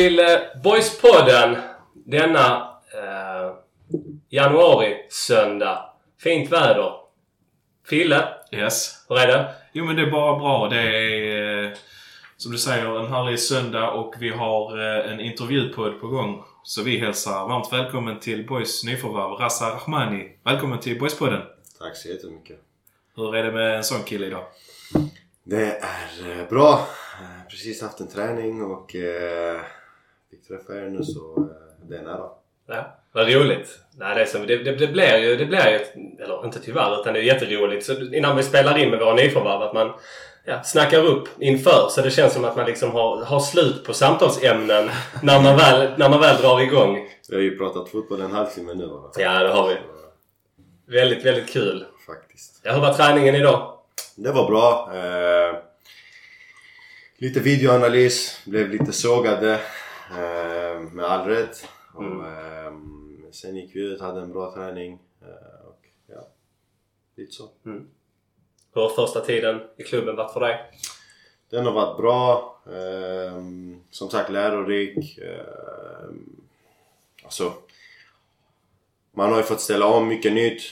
till eh, Boyspodden denna eh, januari-söndag. Fint väder. Fille, Yes. hur är det? Jo men det är bara bra. Det är eh, som du säger en härlig söndag och vi har eh, en intervjupodd på gång. Så vi hälsar varmt välkommen till Boys nyförvärv Rassa Rahmani. Välkommen till Boyspodden. Tack så jättemycket. Hur är det med en sån kille idag? Det är eh, bra. Eh, Precis haft en träning och eh, fick träffa er nu så eh, det är nära. Ja, vad roligt. Nej, det, är som, det, det, det blir ju, det blir ju eller inte tyvärr, utan det är jätteroligt. Så innan vi spelar in med våra nyförvärv att man ja, snackar upp inför så det känns som att man liksom har, har slut på samtalsämnen när man väl, när man väl drar igång. Vi har ju pratat fotboll en halvtimme nu va? Ja, det har vi. Väldigt, väldigt kul. Faktiskt. Ja, hur var träningen idag? Det var bra. Eh, lite videoanalys. Blev lite sågade. Eh, med all rätt. Och, Mm. eh, sen gick vi ut, hade en bra träning. Eh, och, ja, lite så. Hur har första tiden i klubben varit för dig? Den har varit bra. ehm, som sagt lärorik. ehm, alltså, man har ju fått ställa om mycket nytt.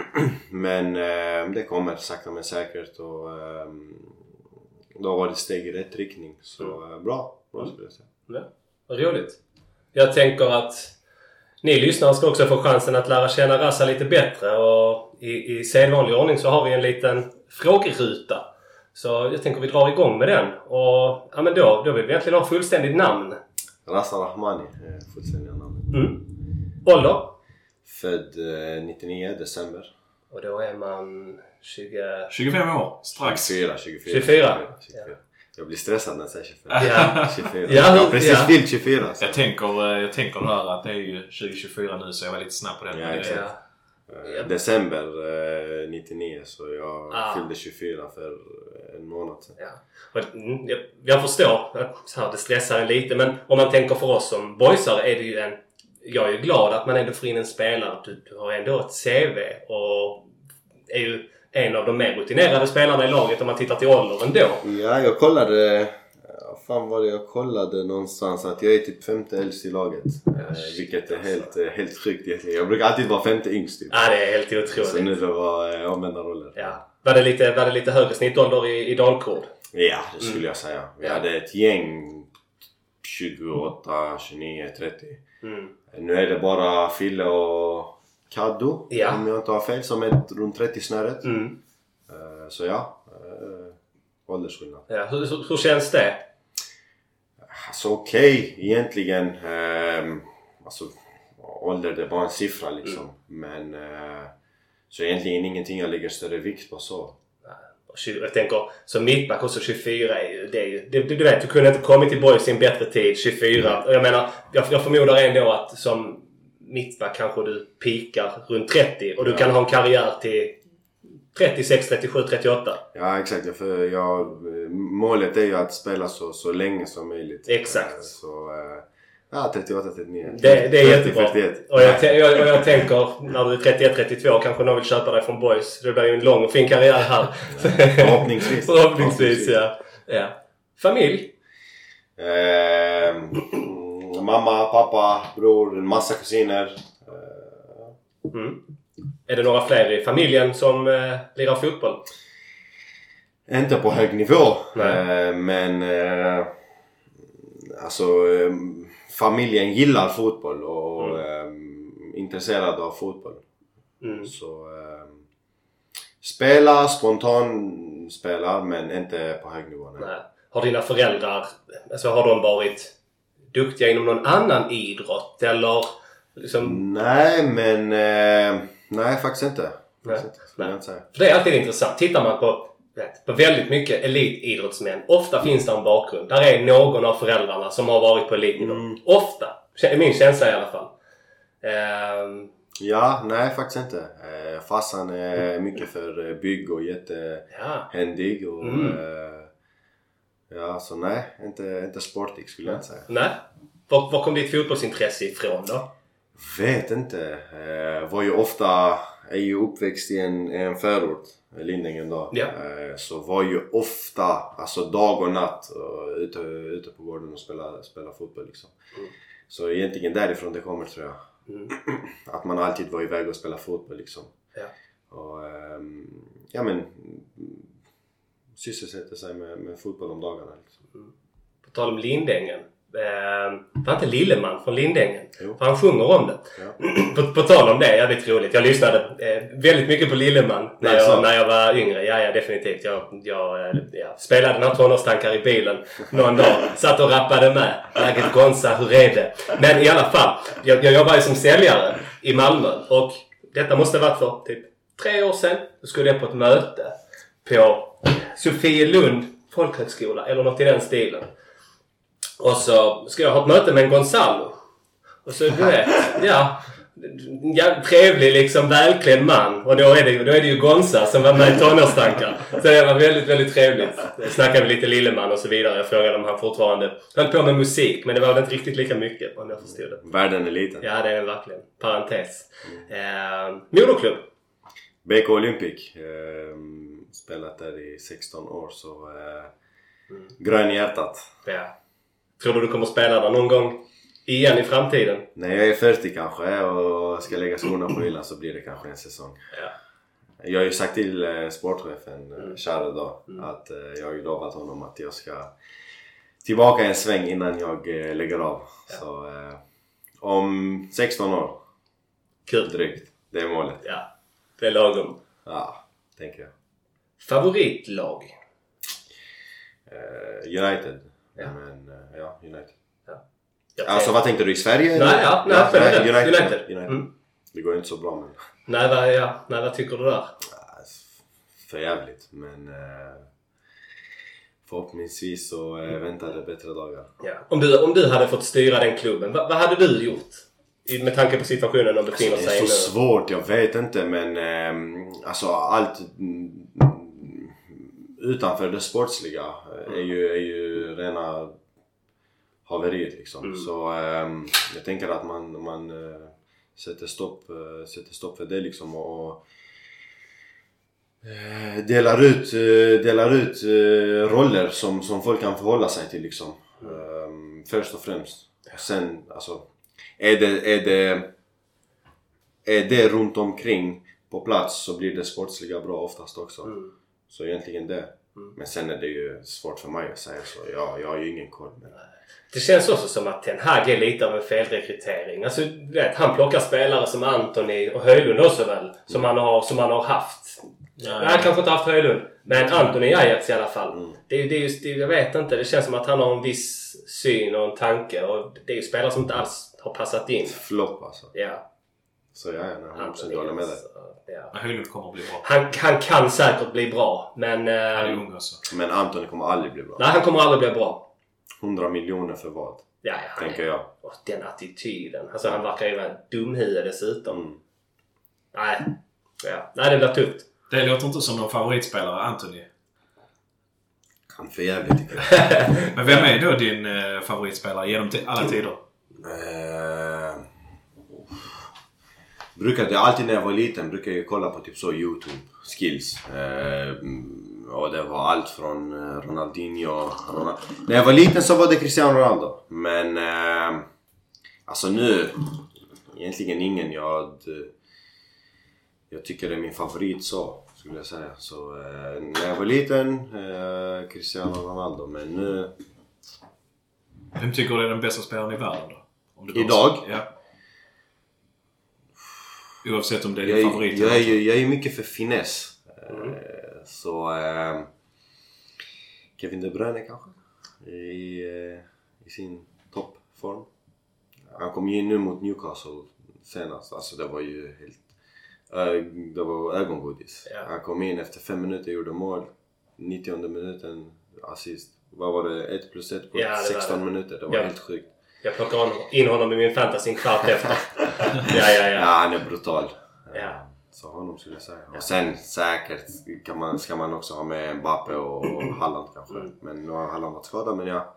men ehm, det kommer sakta men säkert. Och, um, det har varit steg i rätt riktning. Så eh, bra. Bra skulle jag säga. Ja, vad roligt. Jag tänker att ni lyssnare ska också få chansen att lära känna Rassa lite bättre och i, i sedvanlig ordning så har vi en liten frågeruta. Så jag tänker vi drar igång med den och ja men då, då vill vi egentligen ha fullständigt namn. Rassa Rahmani, eh, fullständiga namnet. Mm. Ålder? Född eh, 99 december. Och då är man 20... 25 år. Strax. 24, 24. 24. 24. Jag blir stressad när jag säger 25. Ja. 24. Ja, jag precis ja. fyllt 24. Så. Jag tänker, eh, jag tänker här att det är ju 2024 nu så jag var lite snabb på den. Ja, exakt. Ja. Eh, December eh, 99 så jag Ah. fyllde 24 för en månad sedan. Ja. Mm, jag, förstår att det stressar en lite men om man tänker för oss som boysare är det ju en... Jag är ju glad att man ändå får in en spelare. Du, du har ändå ett CV och är ju en av de mer rutinerade spelarna i laget om man tittar till ålder ändå. Ja, jag kollade... ja, Fan var det jag kollade någonstans att jag är typ femte äldst i laget. Eh, shit, vilket är alltså. helt, eh, helt sjukt egentligen. Jag brukar alltid vara femte yngst typ. Ja, det är helt Så otroligt. nu det var eh, omvända roller. Ja. Var, det lite, var det lite högre snittålder i, i Dalkurd? Ja, det skulle jag säga. Vi Ja. hade ett gäng 28, 29, 30. Mm. Nu är det bara Fille och Kaddo Ja. om jag inte har fel som är runt 30 snöret. Mm. Eh, Så ja, eh, åldersskillnad. Ja, hur, hur, hur känns det? Alltså okej egentligen. Eh, alltså ålder det är bara en siffra liksom. Men eh, så egentligen ingenting jag lägger större vikt på så. Jag tänker, som mittback också 24 är ju... Det är ju det, du, vet, du kunde inte kommit till Boys i en bättre tid, 24. Och jag menar, jag, jag förmodar ändå att som mittback kanske du pikar runt 30 och du Ja. kan ha en karriär till 36, 37, 38. Ja exakt, för jag, målet är ju att spela så, så länge som möjligt. Exakt. Eh, Så eh, ja, 38, 39. Det, det är jättebra. 41. Och jag, jag, och jag tänker, när du är 31, 32 kanske någon vill köpa dig från Boys. Det blir ju en lång och fin karriär här. Förhoppningsvis. Förhoppningsvis, ja. ja. Familj? Eh, mamma, pappa, bror, en massa kusiner. Eh, Mm. Är det några fler i familjen som eh, lirar fotboll? Inte på hög nivå. Eh, men eh, alltså eh, familjen gillar fotboll och eh, intresserad av fotboll. Mm. Så eh, spela, spontan spela men inte på hög nivå. Nej. Har dina föräldrar, alltså har de varit duktiga inom någon annan idrott? Eller liksom... Nej men eh, nej faktiskt inte. Faktiskt inte, Nej. jag inte säga. För det är alltid intressant. Tittar man på, vet, på väldigt mycket elitidrottsmän. Ofta finns det en bakgrund. Där är någon av föräldrarna som har varit på elitnivå. Mm. Ofta. är min känsla i alla fall. Ehm, Ja, nej faktiskt inte. Eh, farsan är mycket för eh, bygg och jättehändig och Mm. Eh, Ja, så nej, inte, inte sportig skulle jag inte säga. Nej. Var, var kom ditt fotbollsintresse ifrån då? Vet inte. Eh, var ju ofta är ju uppväxt i en, en förort, Lindängen då. Ja. Eh, Så var ju ofta, alltså dag och natt, och ute, ute på gården och spela, spela fotboll liksom. Mm. Så egentligen därifrån det kommer tror jag. Mm. Att man alltid var iväg och spela fotboll liksom. Ja. Och ehm, ja men sysselsätter sig med, med fotboll om dagarna. Liksom. På tal om Lindängen. Eh, var inte Lilleman från Lindängen? Jo. För han sjunger om det. Ja. på, på tal om det, jävligt roligt. Jag lyssnade eh, väldigt mycket på Lilleman när jag, när jag var yngre. Ja, ja definitivt. Jag, jag eh, ja, spelade några tonårstankar i bilen någon dag. Satt och rappade med. Läget Gonza, hur är det? Men i alla fall. Jag, jag jobbar ju som säljare i Malmö och detta måste ha varit för typ tre år sedan. Då skulle jag på ett möte på Sofielund folkhögskola eller något i den stilen. Och så ska jag ha ett möte med en Gonzalo. Och så du vet, ja. ja trevlig liksom välklädd man. Och då är, det, då är det ju Gonza som var med i Tonårstankar. Så det var väldigt, väldigt trevligt. Jag snackade lite Lilleman och så vidare. Jag frågade om han fortfarande höll på med musik. Men det var väl inte riktigt lika mycket om jag förstod det. Världen är liten. Ja, det är den verkligen. Parentes. Eh, moderklubb. BK Olympic. Eh, spelat där i 16 år så eh, grön i hjärtat. Ja. Tror du du kommer spela där någon gång igen i framtiden? När jag är 40 kanske och ska lägga skorna på hyllan så blir det kanske en säsong. Ja. Jag har ju sagt till eh, sportchefen, Mm. mm. Då, att eh, jag har ju lovat honom att jag ska tillbaka en sväng innan jag eh, lägger av. Så eh, om 16 år Kul. drygt. Det är målet. Ja. Det är lagom. Ja, tänker jag. Favoritlag? Eh, United. Ja. Men eh, ja, United. Jag Alltså vad tänkte du? I Sverige? Nej, ja, nej, generellt. United. United. United. Mm. Det går ju inte så bra men... Nej, vad, ja, nej, vad tycker du där? För jävligt men... Eh, förhoppningsvis så eh, väntar det bättre dagar. Ja. Om, du, om du hade fått styra den klubben, vad, vad hade du gjort? I- Med tanke på situationen de befinner Det är sig så i nu. svårt, jag vet inte men ehm, alltså allt mm, utanför det sportsliga eh, är, ju, är ju rena haveriet liksom. Mm. Så ehm, jag tänker att man, man eh, sätter, stopp, eh, sätter stopp för det liksom och, och eh, delar ut, delar ut roller som, som folk kan förhålla sig till liksom. Ehm, först och främst. Sen alltså är det, är det är det runt omkring på plats så blir det sportsliga bra oftast också. Mm. Så egentligen det. Mm. Men sen är det ju svårt för mig att säga så. Jag, jag har ju ingen koll. Men... Det känns också som att Ten Hag är lite av en felrekrytering. Alltså, vet, han plockar spelare som Anthony och Höjlund också väl. Som han har, som han har haft. Ja. Nej, han kanske inte haft Höjlund. Men Anthony i Ajax i alla fall. Mm. Det, det är just, det, jag vet inte. Det känns som att han har en viss syn och en tanke. Och det är ju spelare som inte alls har passat in. Flopp alltså. Ja. Så ja, jag håller Anthony, jag håller med dig. alltså, ja. Höjlund kommer att bli bra. han, han kan säkert bli bra. Men... Han är Eh, ung också. Men Antoni kommer aldrig bli bra. nej, han kommer aldrig bli bra. 100 miljoner för vad? Ja, ja, Tänker jag. och den attityden. Alltså han verkar ju vara en dumhuvud dessutom. Mm. Nej. Ja. Nej, det blir tufft. Det låter inte som någon favoritspelare, Anthony. Han för jävligt tycker jag. Men vem är då din eh, favoritspelare genom alla tider? Eh, brukade alltid när jag var liten brukade jag kolla på typ så Youtube skills. Eh, och det var allt från eh, Ronaldinho. Ronald... När jag var liten så var det Cristiano Ronaldo. Men eh, alltså nu egentligen ingen jag hade- jag tycker det är min favorit så skulle jag säga. Så eh, när jag var liten eh, Cristiano Ronaldo men nu Vem tycker du är den bästa spelaren i världen då? Idag? Ja. Oavsett om det är din jag, favorit jag, eller inte. jag är mycket för finess. Mm. Eh, Så... Eh, Kevin De Bruyne kanske? I, eh, i sin toppform. Han kom ju nu mot Newcastle senast. Alltså det var ju helt... Det var ögongodis. Ja. Han kom in efter fem minuter, gjorde mål. 90 minuten assist. Vad var det? 1 plus 1 på Ja, det var 16 det. minuter. Det var Ja. helt sjukt. Jag plockar in honom i min fantasy en kvart efter. Ja, ja, Ja, han är brutal. Ja. Så honom skulle jag säga. Och sen säkert kan man, ska man också ha med Mbappe och Halland kanske. Mm. Men nu har Halland varit skadad men ja.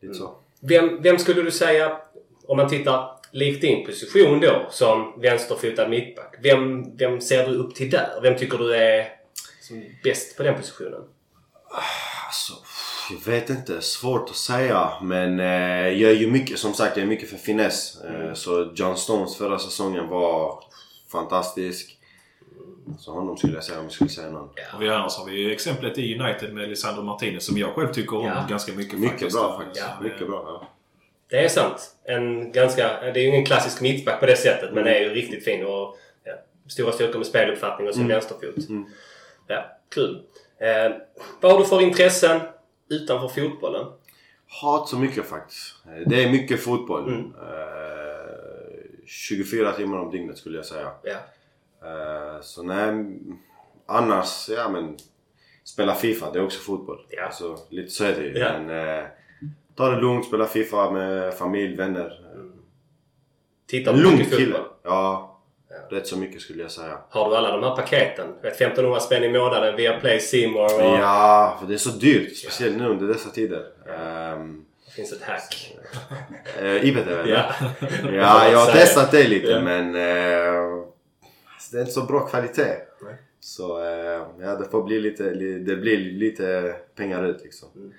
Lite så. Vem, vem skulle du säga, om man tittar likt din position då som vänsterfotad mittback. Vem, vem ser du upp till där? Vem tycker du är bäst på den positionen? Alltså, jag vet inte. Svårt att säga. Men eh, jag är ju mycket, som sagt, jag är mycket för finess. Eh, så John Stones förra säsongen var fantastisk. Så honom skulle jag säga om jag skulle säga någon. Och vi annars har vi ju exemplet i United med Lisandro Martinez som jag själv tycker om Ja. ganska mycket Mycket faktiskt. bra faktiskt. Ja. Mycket bra. Ja. Det är sant. En ganska, det är ju ingen klassisk mittback på det sättet men det är ju riktigt fin och ja, stora styrkor med speluppfattning och sin vänsterfot. Mm. Ja, kul. Eh, vad har du för intressen utanför fotbollen? Hat så mycket faktiskt. Eh, Det är mycket fotboll. Mm. Eh, 24 timmar om dygnet skulle jag säga. Eh, så nej, annars, ja men spela FIFA, det är också fotboll. Ja. Alltså, lite så är det ju. Ja. Men eh, ta det lugnt, spela FIFA med familj, vänner. Tittar du Lugn mycket fotboll? Ja. Rätt så mycket skulle jag säga. Har du alla de här paketen? Vet, 1500 spänn i månaden via Play More och... Ja, för det är så dyrt. Speciellt nu under dessa tider. Ehm, Det finns ett hack. eh, IBT eller? Ja. Ja, jag har testat det lite Ja. men eh, alltså, det är inte så bra kvalitet. Nej. Så eh, ja, det får bli lite, li, det blir lite pengar ut liksom. Mm.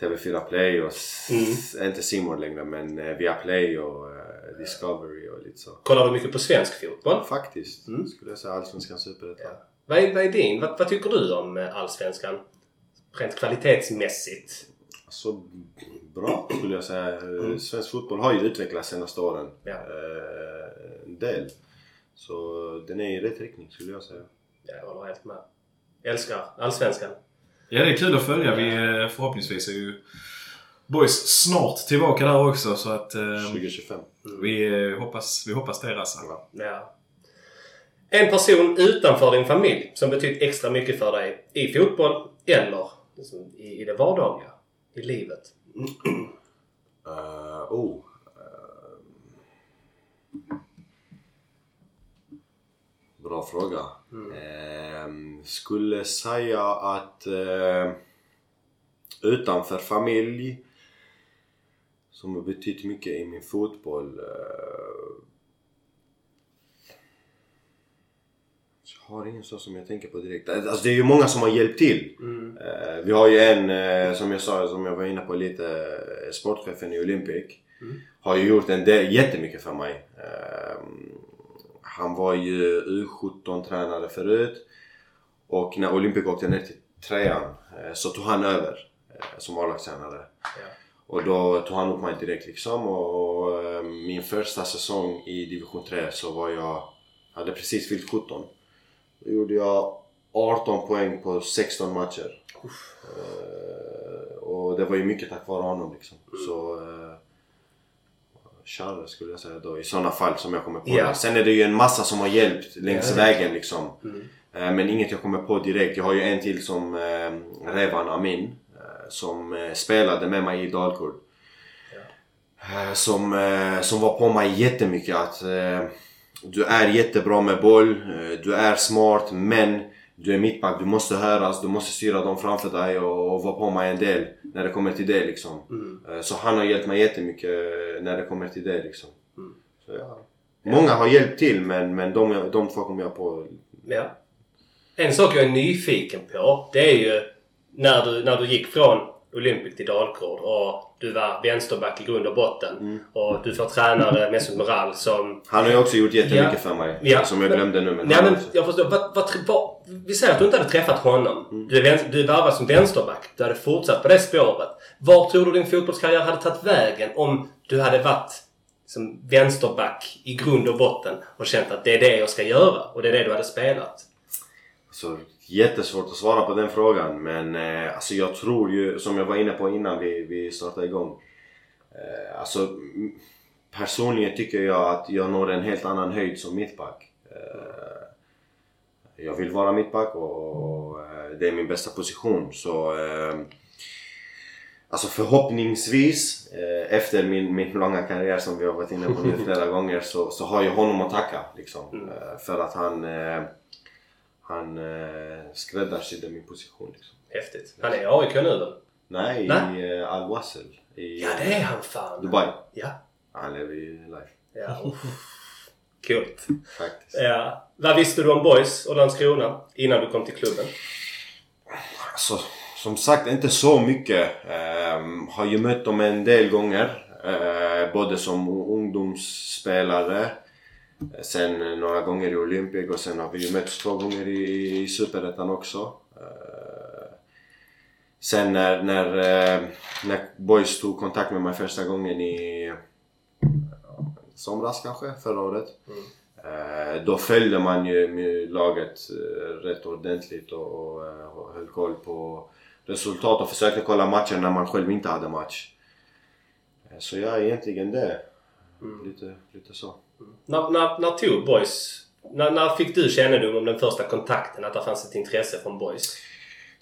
TV4 Play och s- inte Simor längre men eh, via Play och eh, Discovery och lite så. Kollar du mycket på svensk fotboll? Faktiskt Mm. skulle jag säga Allsvenskan Superettan. Ja. Vad är, vad är din? Vad, vad tycker du om eh, Allsvenskan? Rent kvalitetsmässigt? Så bra skulle jag säga. Eh, Svensk fotboll har ju utvecklats senaste åren. Ja. Eh, en del. Så den är i rätt riktning skulle jag säga. Ja, Jag håller helt med. Älskar Allsvenskan. Ja, det är kul att följa. Vi eh, förhoppningsvis är ju Boys snart tillbaka där också så att eh, 2025. vi, eh, hoppas, vi hoppas det Rassa. Ja. En person utanför din familj som betytt extra mycket för dig i fotboll eller liksom i, i det vardagliga, i livet. Uh, oh. eh, bra fråga. Ehm, skulle säga att eh, utanför familj som har betytt mycket i min fotboll. eh, jag har ingen så som jag tänker på direkt. Alltså det är ju många som har hjälpt till. Mm. Eh, vi har ju en, eh, som jag sa, som jag var inne på lite, sportchefen i Olympic. Mm. Har ju gjort en del, jättemycket för mig. Eh, han var ju U17-tränare förut. Och när Olympic åkte ner till trean så tog han över som A-lagstränare. Ja. Och då tog han upp mig direkt liksom och eh, min första säsong i division 3 så var jag, hade precis fyllt 17. Då gjorde jag 18 poäng på 16 matcher. Eh, och det var ju mycket tack vare honom liksom. Så... Eh, Charles skulle jag säga då i sådana fall som jag kommer på. Ja. Sen är det ju en massa som har hjälpt längs Ja. vägen liksom. Mm. Men inget jag kommer på direkt. Jag har ju en till som eh, Revan Amin. Som eh, spelade med mig i Dalkurd. Eh, som, eh, som var på mig jättemycket att du är jättebra med boll, du är smart men du är mittback, du måste höras, du måste styra dem framför dig och, och vara på mig en del när det kommer till det liksom. Mm. Så han har hjälpt mig jättemycket när det kommer till det liksom. Mm. Så, ja. Många har hjälpt till men, men de, de två kommer jag på. Ja. En sak jag är nyfiken på det är ju när du, när du gick från Olympic till Dalkurd och du var vänsterback i grund och botten. Mm. Och du får tränare Mesut Moral som... Han har ju också gjort jättemycket Ja. för mig. Ja. Som jag glömde nu. Men Nej men jag förstår. Vad, vad, vad, vi säger att du inte hade träffat honom. Du, är vän- du varvar som vänsterback. Du hade fortsatt på det spåret. Var tror du din fotbollskarriär hade tagit vägen om du hade varit som vänsterback i grund och botten och känt att det är det jag ska göra och det är det du hade spelat? Så jättesvårt att svara på den frågan men eh, alltså jag tror ju som jag var inne på innan vi, vi startade igång. Eh, alltså personligen tycker jag att jag når en helt annan höjd som mittback. Eh, jag vill vara mittback och, och eh, det är min bästa position så eh, Alltså förhoppningsvis eh, efter min, min långa karriär som vi har varit inne på nu flera gånger så, så har jag honom att tacka liksom. Eh, för att han han eh, skräddarsydde min position liksom. Häftigt. Han är i AIK nu väl? Nej, Nej. i eh, Al Wassel i Ja det är han fan. Dubai. Ja. Han lever ju life. Ja. Coolt. Faktiskt. Ja. Vad visste du om Boys och Landskrona innan du kom till klubben? Alltså, som sagt inte så mycket. Ehm, har ju mött dem en del gånger. Eh, både som ungdomsspelare. Sen några gånger i Olympic och sen har vi ju mötts två gånger i, i Superettan också. Eh, sen när, när, eh, när Boys tog kontakt med mig första gången i somras kanske, förra året. Eh, Då följde man ju laget rätt ordentligt och, och, och höll koll på resultat och försökte kolla matcher när man själv inte hade match. Så ja, egentligen det. Lite, lite så. När, när, när tog Boys... När, när fick du kännedom om den första kontakten? Att det fanns ett intresse från Boys?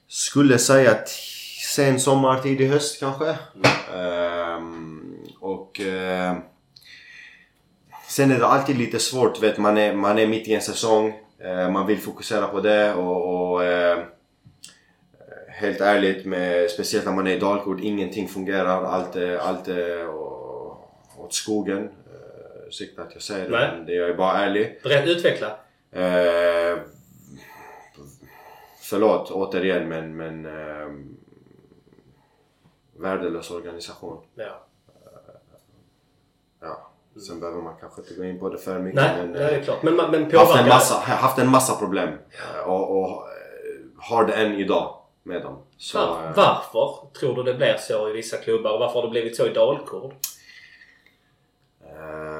Skulle säga att sen sommar, tidig höst kanske. Ehm, och ehm, sen är det alltid lite svårt, vet man är, man är mitt i en säsong. Eh, man vill fokusera på det och, och ehm, helt ärligt, med, speciellt när man är i Dalkurd, ingenting fungerar. Allt allt åt skogen. Ursäkta att jag säger det, Nej. men jag är bara ärlig. Berätta, utveckla. Eh, förlåt återigen men, men eh, värdelös organisation. Ja. Ja. Sen behöver man kanske inte gå in på det för mycket Nej, men det är eh, klart. Men, men haft, påverkar en massa, haft en massa problem eh, och, och eh, har det än idag med dem. Så, Var, eh, varför tror du det blir så i vissa klubbar? Och varför har det blivit så i Dalkurd?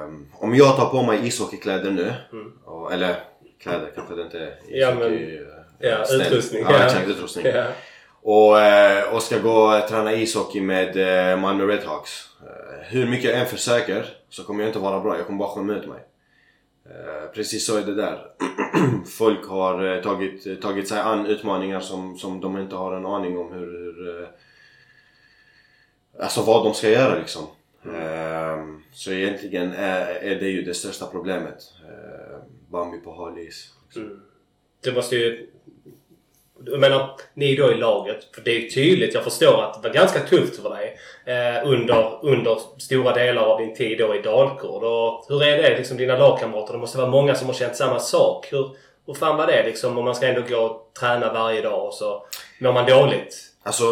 Ehm, om jag tar på mig ishockeykläder nu, Mm. och, eller kläder kanske det inte är. Ja, men- ishockey, eh, Ja, ställ. utrustning. Ja, exakt, utrustning. Ja. Och, eh, och ska gå och träna ishockey med eh, Malmö Redhawks. Hur mycket jag än försöker så kommer jag inte vara bra, jag kommer bara skämma ut mig. Precis så är det där. Folk har tagit, tagit sig an utmaningar som, som de inte har en aning om hur... hur alltså vad de ska göra liksom. Eh, så egentligen är, är det ju det största problemet. Bambi på hal is. Mm. Det måste ju... Jag menar, ni då i laget. För det är ju tydligt, jag förstår att det var ganska tufft för dig eh, under, under stora delar av din tid då i Dalkurd. Och hur är det liksom dina lagkamrater? Det måste vara många som har känt samma sak. Hur, hur fan var det liksom om man ska ändå gå och träna varje dag och så mår man dåligt? Alltså,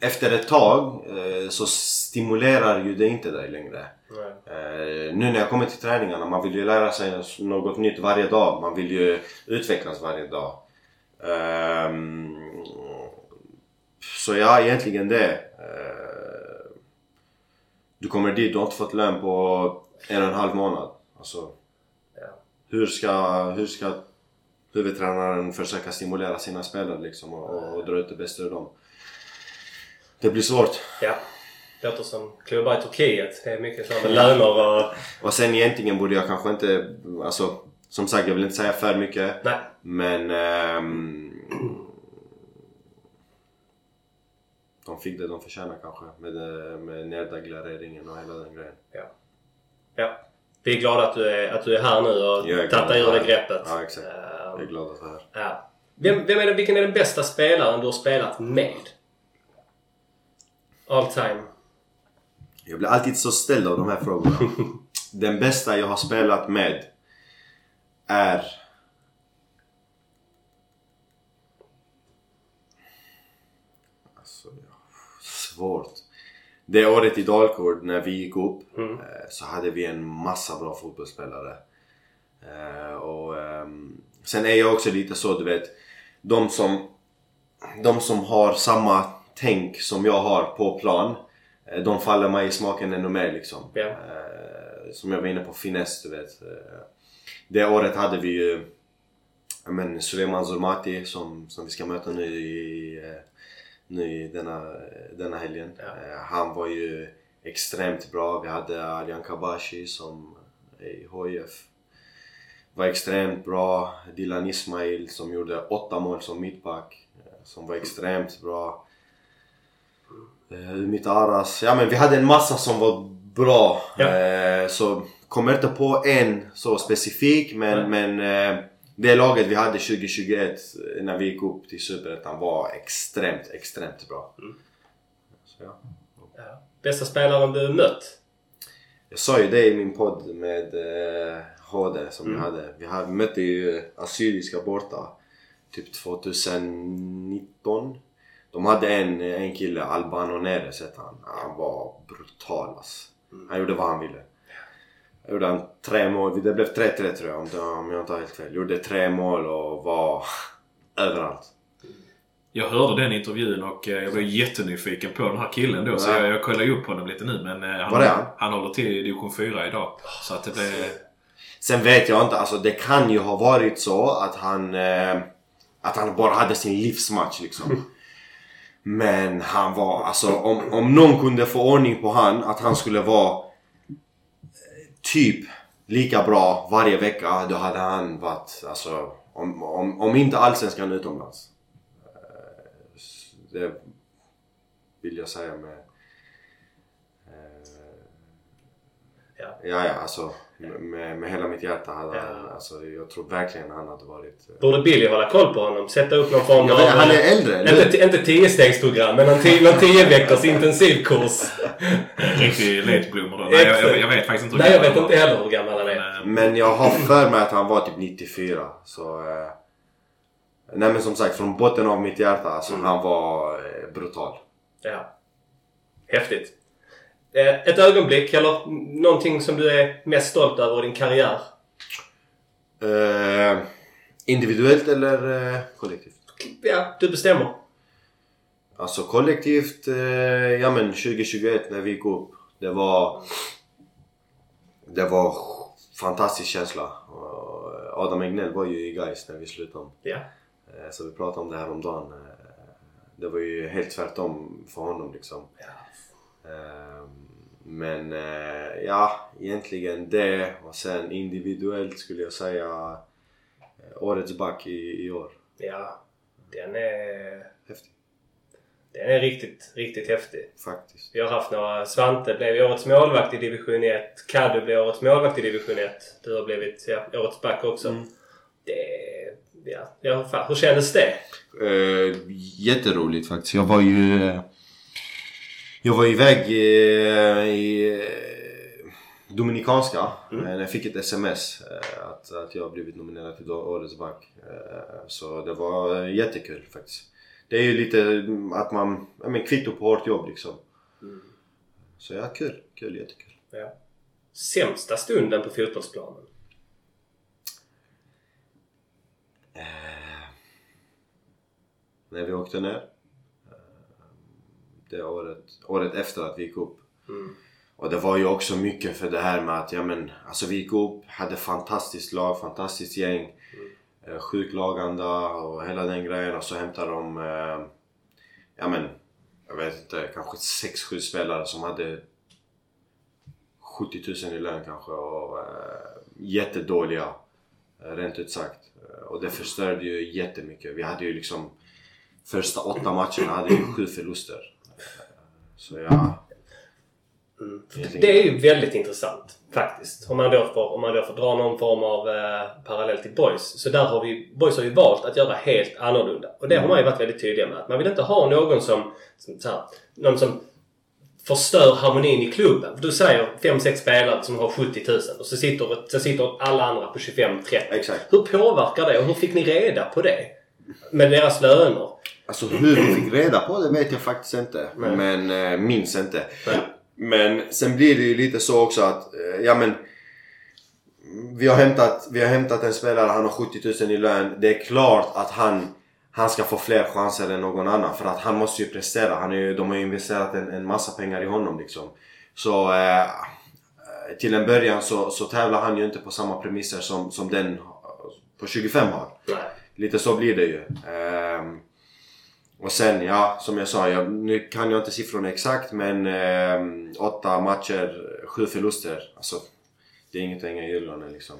efter ett tag eh, så stimulerar ju det inte dig längre. Eh, nu när jag kommer till träningarna, man vill ju lära sig något nytt varje dag. Man vill ju utvecklas varje dag. Ehm, så ja, egentligen det. Eh, du kommer dit, du har inte fått lön på en och en halv månad. Alltså, hur ska, hur ska huvudtränaren försöka stimulera sina spelare liksom och, och dra ut det bästa ur dem? Det blir svårt. Ja. Låter som klubbar i Turkiet. Det är mycket så med löner och... Och sen egentligen borde jag kanske inte, alltså som sagt jag vill inte säga för mycket. Nej. Men ehm, de fick det de förtjänar kanske med, det- med neddeglareringen och hela den grejen. Ja. ja. Vi är glada att du är, att du är här nu och att ur det greppet. Ja, exakt. Ehm, Jag är glad att vara här. Ja. Vem, vem är det, vilken är den bästa spelaren du har spelat med? All time. Jag blir alltid så ställd av de här frågorna. Den bästa jag har spelat med är... Alltså, svårt. Det året i Dalkurd när vi gick upp Mm. eh, så hade vi en massa bra fotbollsspelare. Eh, och, ehm, sen är jag också lite så, du vet. De som, de som har samma tänk som jag har på plan. eh, De faller mig i smaken ännu mer liksom. Eh, som jag var inne på, finess du vet. Eh, Det året hade vi ju men Suleiman Zulmati som, som vi ska möta nu i, eh, nu i denna, denna helgen. Eh, Han var ju extremt bra. Vi hade Alian Kabashi som i HIF. Var extremt bra. Dilan Ismail som gjorde åtta mål som mittback. Som var extremt bra. Eh, Umit Aras. Ja men vi hade en massa som var bra. Ja. Eh, så kommer inte på en så specifik men, men eh, det laget vi hade 2021 eh, när vi gick upp till Superettan var extremt, extremt bra. Mm. Så, ja. Ja. Bästa spelaren du mött? Jag sa ju det i min podd med eh, HD som Mm. vi hade. Vi hade, mötte ju Assyriska borta. Typ 2019. De hade en, en kille, Albano Neres hette han. Han var brutal alltså. Han gjorde vad han ville. Jag gjorde han tre mål. Det blev 3-3 tror jag om, jag inte har helt fel. Gjorde tre mål och var överallt. Jag hörde den intervjun och eh, jag blev jättenyfiken på den här killen då. Så Ja. jag, jag kollar ju upp honom lite nu. Men eh, han, Var han? han håller till i division 4 idag. Så att det blev... Sen vet jag inte, alltså det kan ju ha varit så att han... Eh, att han bara hade sin livsmatch liksom. Men han var, alltså om, om någon kunde få ordning på han, att han skulle vara eh, typ lika bra varje vecka, då hade han varit, alltså om, om, om inte allsvenskan utomlands. Eh, Det vill jag säga med... Eh. Ja, ja, alltså med, med hela mitt hjärta hade Ja. han, alltså jag tror verkligen han hade varit... eh, Borde Billy hålla koll på honom? Sätta upp någon form av... vet, han är eh, äldre, eller hur? Inte, inte 10-stegsprogram, men någon 10 någon 10 veckors intensivkurs. Riktig letblommor då. Nej, jag, jag, jag vet faktiskt inte hur Nej, jag vet inte heller hur gammal han är. Men, eh, Men jag har för mig att han var typ 94. Så... Eh, nej men som sagt, från botten av mitt hjärta, alltså han var eh, brutal. Ja. Häftigt. Eh, Ett ögonblick eller någonting som du är mest stolt över i din karriär? Eh, individuellt eller eh, kollektivt? Ja, du bestämmer. Alltså kollektivt, eh, ja men 2021 när vi gick upp. Det var... Det var fantastisk känsla. Adam Egnell var ju i Gais när vi slutade. Ja. Så vi pratade om det här om dagen. Det var ju helt tvärtom för honom liksom. Ja. Eh, Men eh, ja, egentligen det och sen individuellt skulle jag säga eh, årets back i, i år. Ja. Den är... Häftigt. Den är riktigt, riktigt häftig. Faktiskt. Vi har haft några... Svante blev årets målvakt i division 1. Kaddu blev årets målvakt i division 1. Du har blivit ja, årets back också. Mm. Det... Ja, ja fan, hur kändes det? Eh, jätteroligt faktiskt. Jag var ju... eh, Jag var iväg i, i eh, Dominikanska Mm. eh, när jag fick ett sms eh, att, att jag blivit nominerad till årets back. Eh, Så det var eh, jättekul faktiskt. Det är ju lite mm, att man... Ja men kvitto på hårt jobb liksom. Mm. Så ja, kul. Kul, jättekul. Ja. Sämsta stunden på fotbollsplanen? När vi åkte ner. Eh, Det året, året efter att vi gick upp. Mm. Och det var ju också mycket för det här med att, ja men, alltså vi gick upp, hade fantastiskt lag, fantastiskt gäng. Mm. Sjuk laganda och hela den grejen och så hämtade de, eh, ja men, jag vet inte, kanske 6-7 spelare som hade 70 000 i lön kanske och eh, jättedåliga, eh, rent ut sagt. Eh, Och det förstörde ju jättemycket. Vi hade ju liksom, första åtta matcherna hade vi sju förluster. Så ja, Mm. Det är ju väldigt intressant faktiskt. Om man då får, om man då får dra någon form av eh, parallell till Boys. Så där har vi, Boys har ju valt att göra helt annorlunda. Och det har man ju varit väldigt tydliga med. Att man vill inte ha någon som, som här, någon som förstör harmonin i klubben. Du säger 5-6 spelare som har 70 000 och så sitter, så sitter alla andra på 25-30. exakt. Hur påverkar det och hur fick ni reda på det? Med deras löner? Alltså hur vi fick reda på det vet jag faktiskt inte. Nej. Men eh, minns inte. Nej. Men sen blir det ju lite så också att, eh, ja men vi har, hämtat, vi har hämtat en spelare, han har 70 000 i lön. Det är klart att han, han ska få fler chanser än någon annan. För att han måste ju prestera. Han är ju, de har ju investerat en, en massa pengar i honom liksom. Så eh, till en början så, så tävlar han ju inte på samma premisser som, som den på 25 har. Nej. Lite så blir det ju. Ehm, och sen ja, som jag sa, jag, nu kan jag inte siffrorna exakt men ehm, åtta matcher, sju förluster. Alltså, det är inget att hänga i julgranen liksom.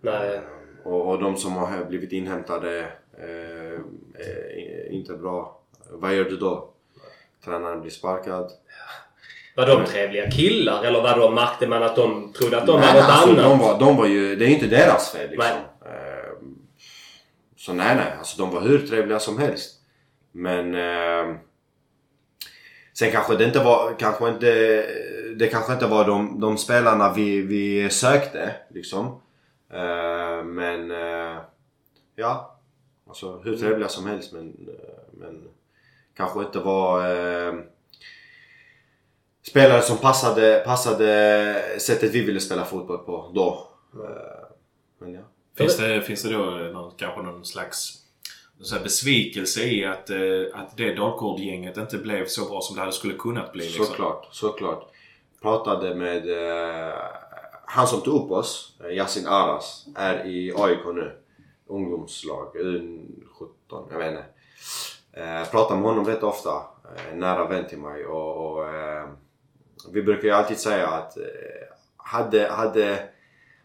Nej. Och, och de som har blivit inhämtade eh, är inte bra. Vad gör du då? Tränaren blir sparkad. Var de trevliga killar eller var de, märkte man att de trodde att de Nej, var något alltså, annat? de, var, de var ju, det är ju inte deras fel liksom. Nej. Ehm, så nej, nej. Alltså de var hur trevliga som helst. Men... eh, Sen kanske det inte var, kanske inte, det kanske inte var de, de spelarna vi, vi sökte liksom. Eh, men eh, ja, alltså hur trevliga som helst men, eh, men kanske inte var eh, spelare som passade, passade sättet vi ville spela fotboll på då. Eh, men ja. Finns det, finns det då någon, kanske någon slags så här besvikelse i att, eh, att det Dalkurd-gänget inte blev så bra som det hade skulle kunnat bli? Liksom? Såklart, såklart. Pratade med eh, han som tog upp oss, eh, Yasin Aras, är i AIK nu. Ungdomslag, U17, jag vet inte. Eh, pratar med honom rätt ofta. Eh, nära vän till mig och, och eh, vi brukar ju alltid säga att eh, hade, hade,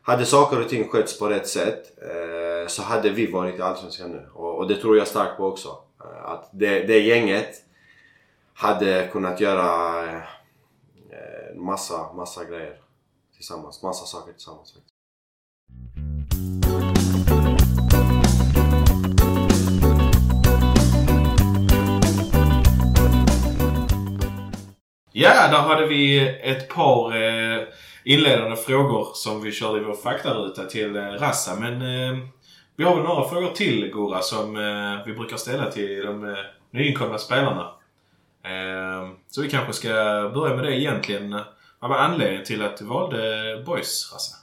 hade saker och ting skötts på rätt sätt eh, Eh, så hade vi varit i Allsvenskan nu. Och, och det tror jag starkt på också. Eh, att det, det gänget hade kunnat göra eh, massa, massa grejer tillsammans. Massa saker tillsammans. faktiskt. Ja, där hade vi ett par inledande frågor som vi körde i vår faktaruta till Rassa. Men vi har väl några frågor till Gora som eh, vi brukar ställa till de eh, nyinkomna spelarna. Eh, så vi kanske ska börja med det egentligen. Vad var anledningen till att du valde Boys, Rasse?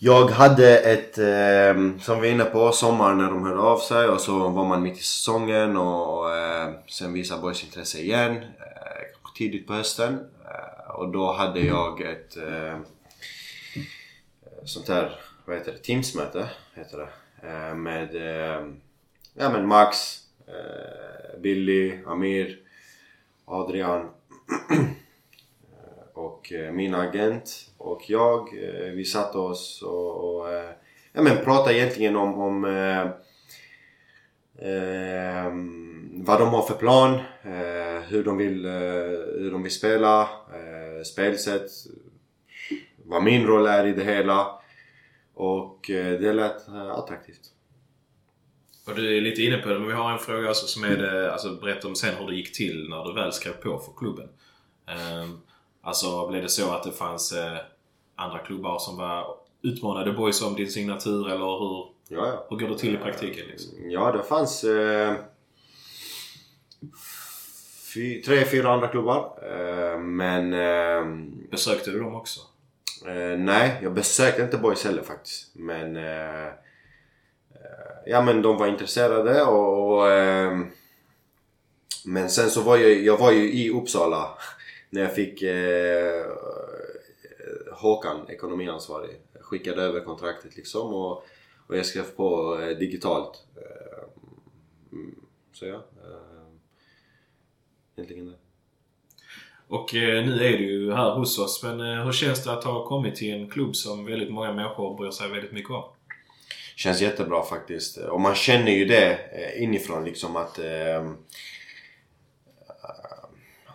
Jag hade ett, eh, som vi är inne på, sommar när de hörde av sig och så var man mitt i säsongen och eh, sen visade Boys intresse igen. Eh, tidigt på hösten. Eh, och då hade jag ett eh, sånt här, vad heter det, Teamsmöte heter det. Eh, med eh, ja, men Max, eh, Billy, Amir, Adrian och min agent och jag. Vi satte oss och, och ja, men pratade egentligen om, om eh, eh, vad de har för plan, eh, hur, de vill, eh, hur de vill spela, eh, spelsätt, vad min roll är i det hela. Och eh, det lät eh, attraktivt. Och du är lite inne på det, men vi har en fråga alltså som är det, alltså berätta om sen hur det gick till när du väl skrev på för klubben. Ehm, alltså blev det så att det fanns eh, andra klubbar som var utmanade boys om din signatur eller hur, Ja, ja. hur går det till i praktiken? Liksom? Ja, det fanns eh, fy, tre, fyra andra klubbar. Eh, men eh, Besökte du dem också? Eh, nej, jag besökte inte Boys heller faktiskt. Men eh, eh, ja, men de var intresserade och, och eh, men sen så var jag, jag var ju i Uppsala när jag fick eh, Håkan, ekonomiansvarig, skickade över kontraktet liksom och, och jag skrev på eh, digitalt. Eh, mm, så ja. Eh, egentligen det. Och eh, nu är du ju här hos oss, men eh, hur känns det att ha kommit till en klubb som väldigt många människor bryr sig väldigt mycket om? Känns jättebra faktiskt. Och man känner ju det eh, inifrån liksom att eh,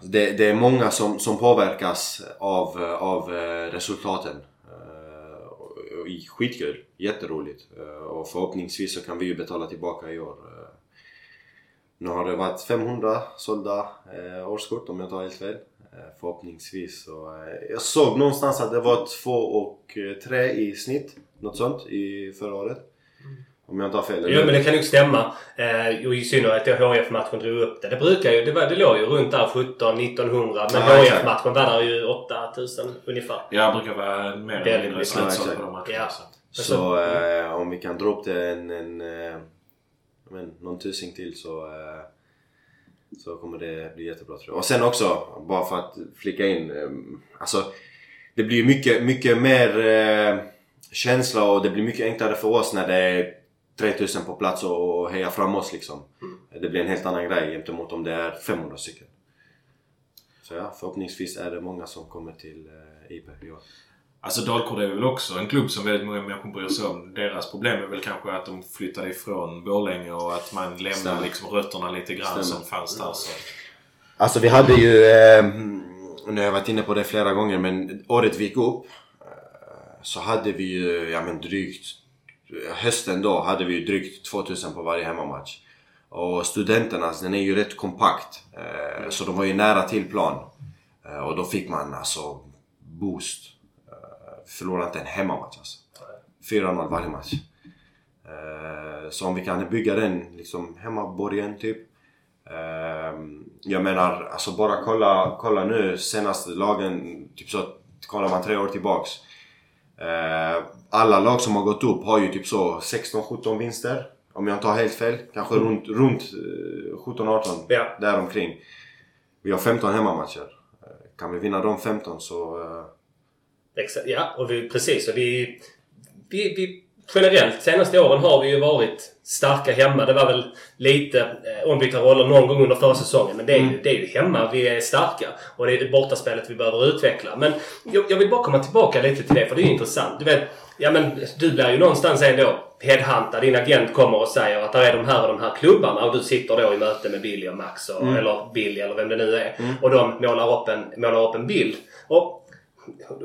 det, det är många som, som påverkas av, av resultaten. Eh, Skitkul, jätteroligt. Och förhoppningsvis så kan vi ju betala tillbaka i år. Nu har det varit 500 sålda årskort om jag tar helt fel. Eh, Förhoppningsvis så... eh, Jag såg någonstans att det var två och eh, tre i snitt. Något sånt i förra året. Om jag inte har fel. Jo men det kan nog stämma. Eh, och i synnerhet då HIF-matchen drog upp det. Det brukar ju, det, var, det låg ju runt där 17 1900 men Ja, exakt. HIF-matchen var där ju 8000 ungefär. Jag brukar vara mer eller mindre Ja, på de matcherna. Ja. så. Så eh, om vi kan dra upp det en, en eh, men, någon tusing till så, eh, så kommer det bli jättebra tror jag. Och sen också, bara för att flika in. Eh, alltså, det blir mycket, mycket mer eh, känsla och det blir mycket enklare för oss när det är 3000 på plats och, heja fram oss liksom. Det blir en helt annan grej gentemot om det är 500 stycken. Så ja, förhoppningsvis är det många som kommer till eh, IP i år. Alltså Dalkurd är väl också en klubb som väldigt många människor bryr sig om. Deras problem är väl kanske att de flyttade ifrån Borlänge och att man lämnar Stämmer. liksom rötterna lite grann Stämmer. som fanns där. Så. Alltså vi hade ju, eh, nu har jag varit inne på det flera gånger men året vi gick upp eh, så hade vi ju, ja men drygt, hösten då hade vi ju drygt 2000 på varje hemmamatch. Och studenternas, den är ju rätt kompakt. Eh, så de var ju nära till plan. Eh, och då fick man alltså boost. Förlorade inte en hemmamatch alltså. 4-0 varje match. Eh, så om vi kan bygga den liksom hemmaborgen typ. Eh, jag menar, alltså bara kolla, kolla nu senaste lagen, typ så kollar man tre år tillbaks. Eh, alla lag som har gått upp har ju typ så 16-17 vinster. Om jag inte har helt fel. Kanske Mm. runt, runt eh, 17-18. Ja. Däromkring. Vi har 15 hemmamatcher. Kan vi vinna de 15 så... Exakt, ja, och vi, precis. Och vi, vi, vi, generellt, senaste åren har vi ju varit starka hemma. Det var väl lite eh, ombytta roller någon gång under förra säsongen. Men det är, ju, det är ju hemma vi är starka. Och det är det bortaspelet vi behöver utveckla. Men jag, jag vill bara komma tillbaka lite till det, för det är ju intressant. Du vet, ja men du blir ju någonstans ändå headhuntad. Din agent kommer och säger att det är de här och de här klubbarna och du sitter då i möte med Billy och Max och, eller Billy eller vem det nu är. Och de målar upp en, målar upp en bild. Och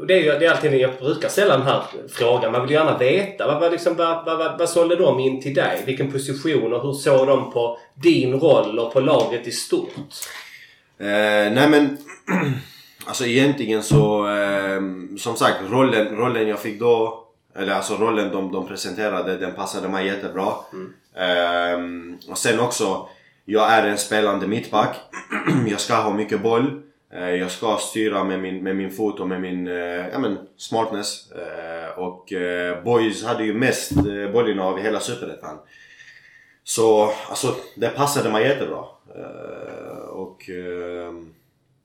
det är ju det är alltid jag brukar ställa den här frågan. Man vill gärna veta. Vad, vad, liksom, vad, vad, vad, sålde de in till dig? Vilken position och hur såg de på din roll och på laget i stort? Eh, nej men alltså egentligen så eh, som sagt rollen, rollen jag fick då eller alltså rollen de, de presenterade den passade mig jättebra. Eh, och sen också jag är en spelande mittback. jag ska ha mycket boll. Eh, jag ska styra med min, med min fot och med min eh, ja, men smartness. Eh, och eh, Boys hade ju mest eh, bollinnehav i hela Superettan. Så alltså det passade mig jättebra. Eh, och eh,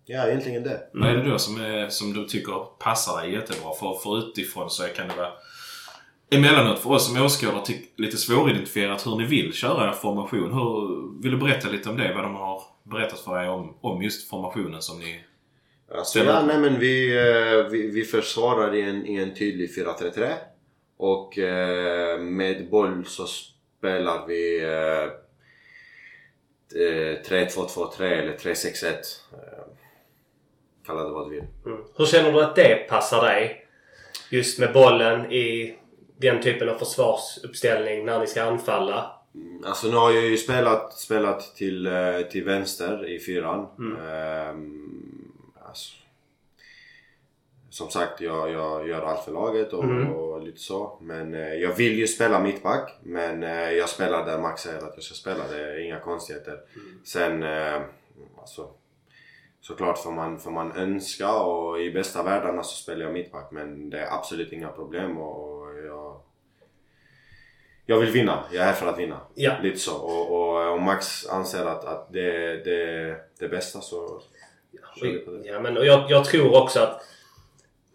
ja, egentligen det. Vad är det då som, är, som du tycker passar dig jättebra? För, för utifrån så kan det vara emellanåt för oss som åskådare lite svåridentifierat hur ni vill köra er formation. Hur, vill du berätta lite om det? Vad de har berättat för dig om, om just formationen som ni... Alltså, ja, nej, men vi, eh, vi, vi försvarar i en, i en tydlig 4-3-3. Och eh, med boll så spelar vi eh, eh, 3-2-2-3 eller 3-6-1. Eh, kalla det vad du vill. Mm. Hur känner du att det passar dig? Just med bollen i den typen av försvarsuppställning när ni ska anfalla. Alltså nu har jag ju spelat, spelat till, eh, till vänster i fyran. Ehm, alltså, som sagt, jag, jag gör allt för laget och, och lite så. Men eh, jag vill ju spela mittback. Men eh, jag spelar där Max säger att jag ska spela. Det är inga konstigheter. Sen, eh, alltså, såklart får man, får man önska och i bästa världarna så spelar jag mittback. Men det är absolut inga problem och jag vill vinna. Jag är här för att vinna. Ja. Lite så. Och, och, och Max anser att, att det är det, det bästa så på det. Ja, men och jag, jag tror också att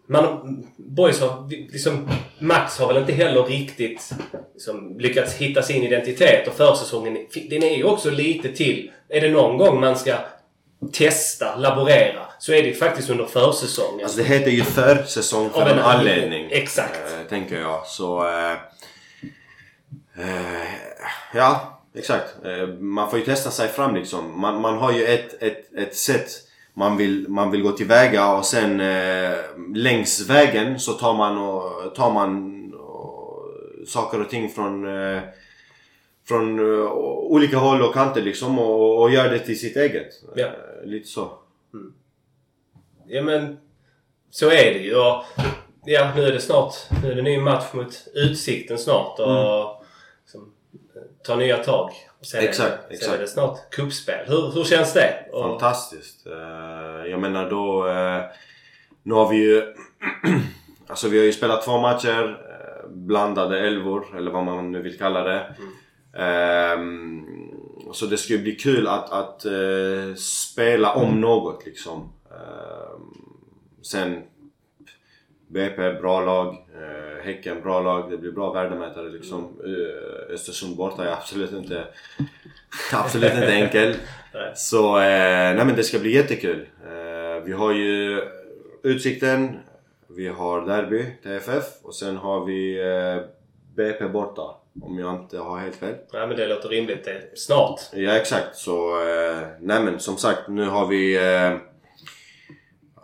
man, boys har, liksom, Max har väl inte heller riktigt liksom, lyckats hitta sin identitet och försäsongen den är ju också lite till. Är det någon gång man ska testa, laborera så är det faktiskt under försäsongen. Alltså det heter ju försäsong för en anledning. Exakt. Eh, tänker jag. Så... Eh, ja, exakt. Eh, man får ju testa sig fram liksom. Man, man har ju ett, ett, ett sätt man vill, man vill gå tillväga och sen eh, längs vägen så tar man och, tar man och, saker och ting från eh, från eh, olika håll och kanter liksom och, och gör det till sitt eget. Ja. Eh, lite så. Ja men så är det ju. Och, ja, nu är det snart nu är det ny match mot Utsikten snart och liksom, ta nya tag. Och sen Exakt, är det, Sen exakt. är det snart kuppspel. Hur, hur känns det? Och, Fantastiskt. Eh, jag menar då... eh, nu har vi ju... alltså vi har ju spelat två matcher. eh, blandade elvor, eller vad man nu vill kalla det. Ehm, så det ska ju bli kul att, att spela om något liksom. Ehm, sen BP, bra lag. Eh, häcken, bra lag. Det blir bra värdemätare liksom. Eh, Östersund borta är absolut inte... absolut inte enkel. Nej. Så eh, nej men det ska bli jättekul. Eh, vi har ju Utsikten, vi har Derby, TFF och sen har vi eh, BP borta. Om jag inte har helt fel. ja, men det låter rimligt. Det snart. Ja exakt så eh, nej men som sagt nu har vi eh,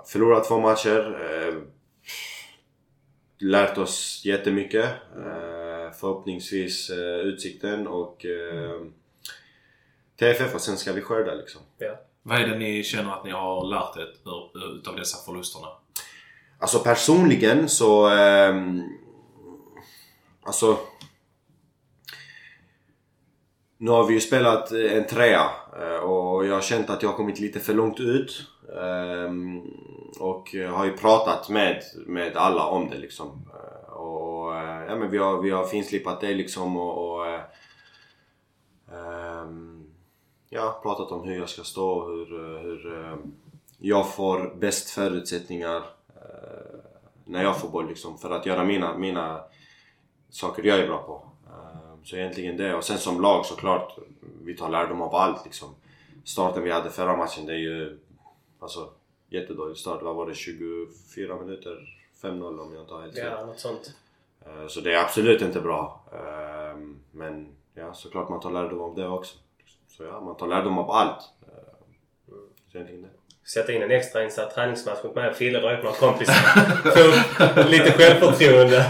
förlorat två matcher. Eh, lärt oss jättemycket. Eh, förhoppningsvis eh, Utsikten och eh, TFF och sen ska vi skörda liksom. Ja. Vad är det ni känner att ni har lärt er utav dessa förlusterna? Alltså personligen så... ehm, alltså... Nu har vi ju spelat eh, en trea eh, och jag har känt att jag har kommit lite för långt ut. Ehm, och har ju pratat med, med alla om det liksom. Eh, och eh, ja, men vi har, vi har finslipat det liksom och... och eh, ehm, ja, pratat om hur jag ska stå, hur, hur eh, jag får bäst förutsättningar uh, när jag får boll liksom för att göra mina, mina saker jag är bra på. Uh, Så egentligen det. Och sen som lag såklart, vi tar lärdom av allt liksom. Starten vi hade förra matchen, det är ju alltså jättedålig start. Vad var det? 24 minuter? 5-0 om jag inte har helt fel. Ja, något sånt. Eh, Så det är absolut inte bra. Eh, Men ja, såklart man tar lärdom av det också. Så ja, man tar lärdom av allt. Eh, Så egentligen det. Sätta in en extra insatt träningsmatch mot mig och Fille dra upp några kompisar. Få upp lite självförtroende.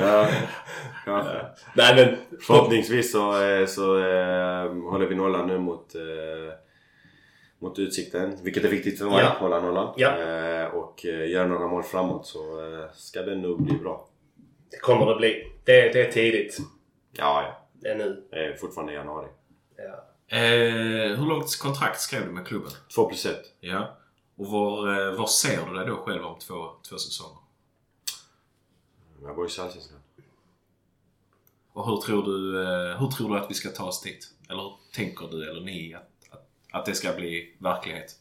Ja, kanske. Nej men... Förhoppningsvis så, eh, så eh, håller vi nollan nu mot, eh, mot Utsikten. Vilket är viktigt för mig Ja. hålla nollan. Ja. Eh, och eh, göra några mål framåt så eh, ska det nog bli bra. Det kommer det bli. Det, det är tidigt. Ja, ja. Det är nu. Det är fortfarande januari. Ja. Eh, hur långt kontrakt skrev du med klubben? 2 plus 1. Ja. Och var, var ser du dig då själv om två, två säsonger? Jag bor i Allsvenskan. Och hur tror, du, hur tror du att vi ska ta oss dit? Eller hur tänker du, eller ni, att, att, det ska bli verklighet?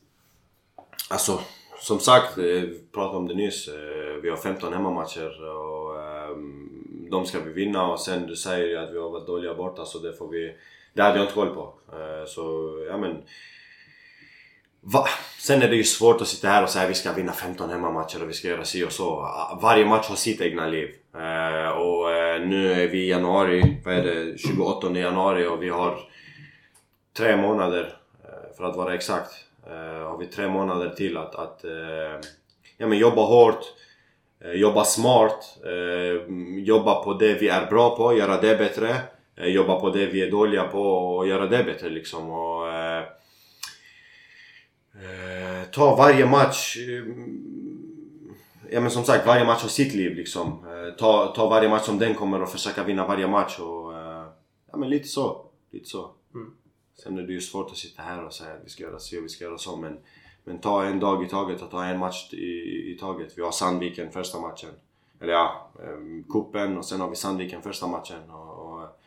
Alltså, som sagt, eh, vi pratade om det nyss. Eh, vi har 15 hemmamatcher och ehm, de ska vi vinna och sen du säger ju att vi har varit dåliga borta så det får vi... Det hade jag inte koll på. Eh, så, ja men... Va? Sen är det ju svårt att sitta här och säga att vi ska vinna 15 hemmamatcher och vi ska göra si och så. Varje match har sitt egna liv. Och nu är vi i januari, vad är det, 28 januari och vi har tre månader för att vara exakt. eh, Har vi tre månader till att, att eh, ja, men jobba hårt, eh, jobba smart, eh, jobba på det vi är bra på, göra det bättre. eh, Jobba på det vi är dåliga på och göra det bättre liksom. Och, eh, eh, ta varje match eh, Ja men som sagt, varje match har sitt liv liksom. Eh, Ta, ta varje match som den kommer och försöka vinna varje match och... eh, Ja men lite så. Lite så. Sen är det ju svårt att sitta här och säga att vi ska göra så och vi ska göra så men... Men ta en dag i taget och ta en match i, i taget. Vi har Sandviken första matchen. Eller ja, eh, kuppen och sen har vi Sandviken första matchen och... och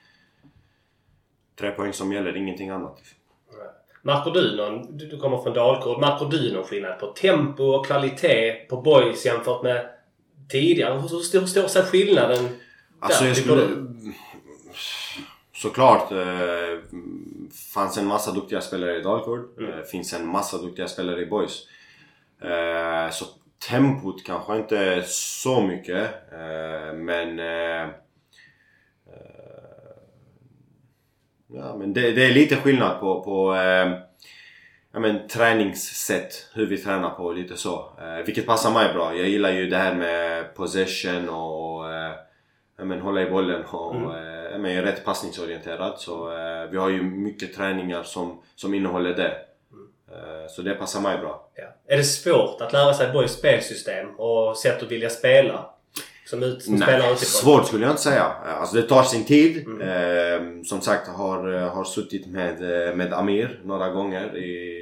tre poäng som gäller, ingenting annat. Märker du någon, du, kommer från Dalkurd, märker du någon skillnad på tempo och kvalitet på boys jämfört med tidigare? Hur stor, stor sig skillnaden Alltså där, jag skulle... Såklart. Eh, fanns en massa duktiga spelare i Dalkurd. Mm. Eh, finns en massa duktiga spelare i Boys. Eh, så tempot kanske inte är så mycket. Eh, men... Ja, men det, det är lite skillnad på, på ja, men, träningssätt. Hur vi tränar på lite så. Eh, vilket passar mig bra. Jag gillar ju det här med possession och eh, ja, men, hålla i bollen och Mm. Men, är rätt passningsorienterad. Så eh, vi har ju mycket träningar som, som innehåller det. Eh, så det passar mig bra. Ja. Är det svårt att lära sig boys spelsystem och sätt att vilja spela? Som, ut, som Nej, utifrån? svårt skulle jag inte säga. Alltså det tar sin tid. Mm. Eh, som sagt, har, har suttit med, med Amir några gånger i,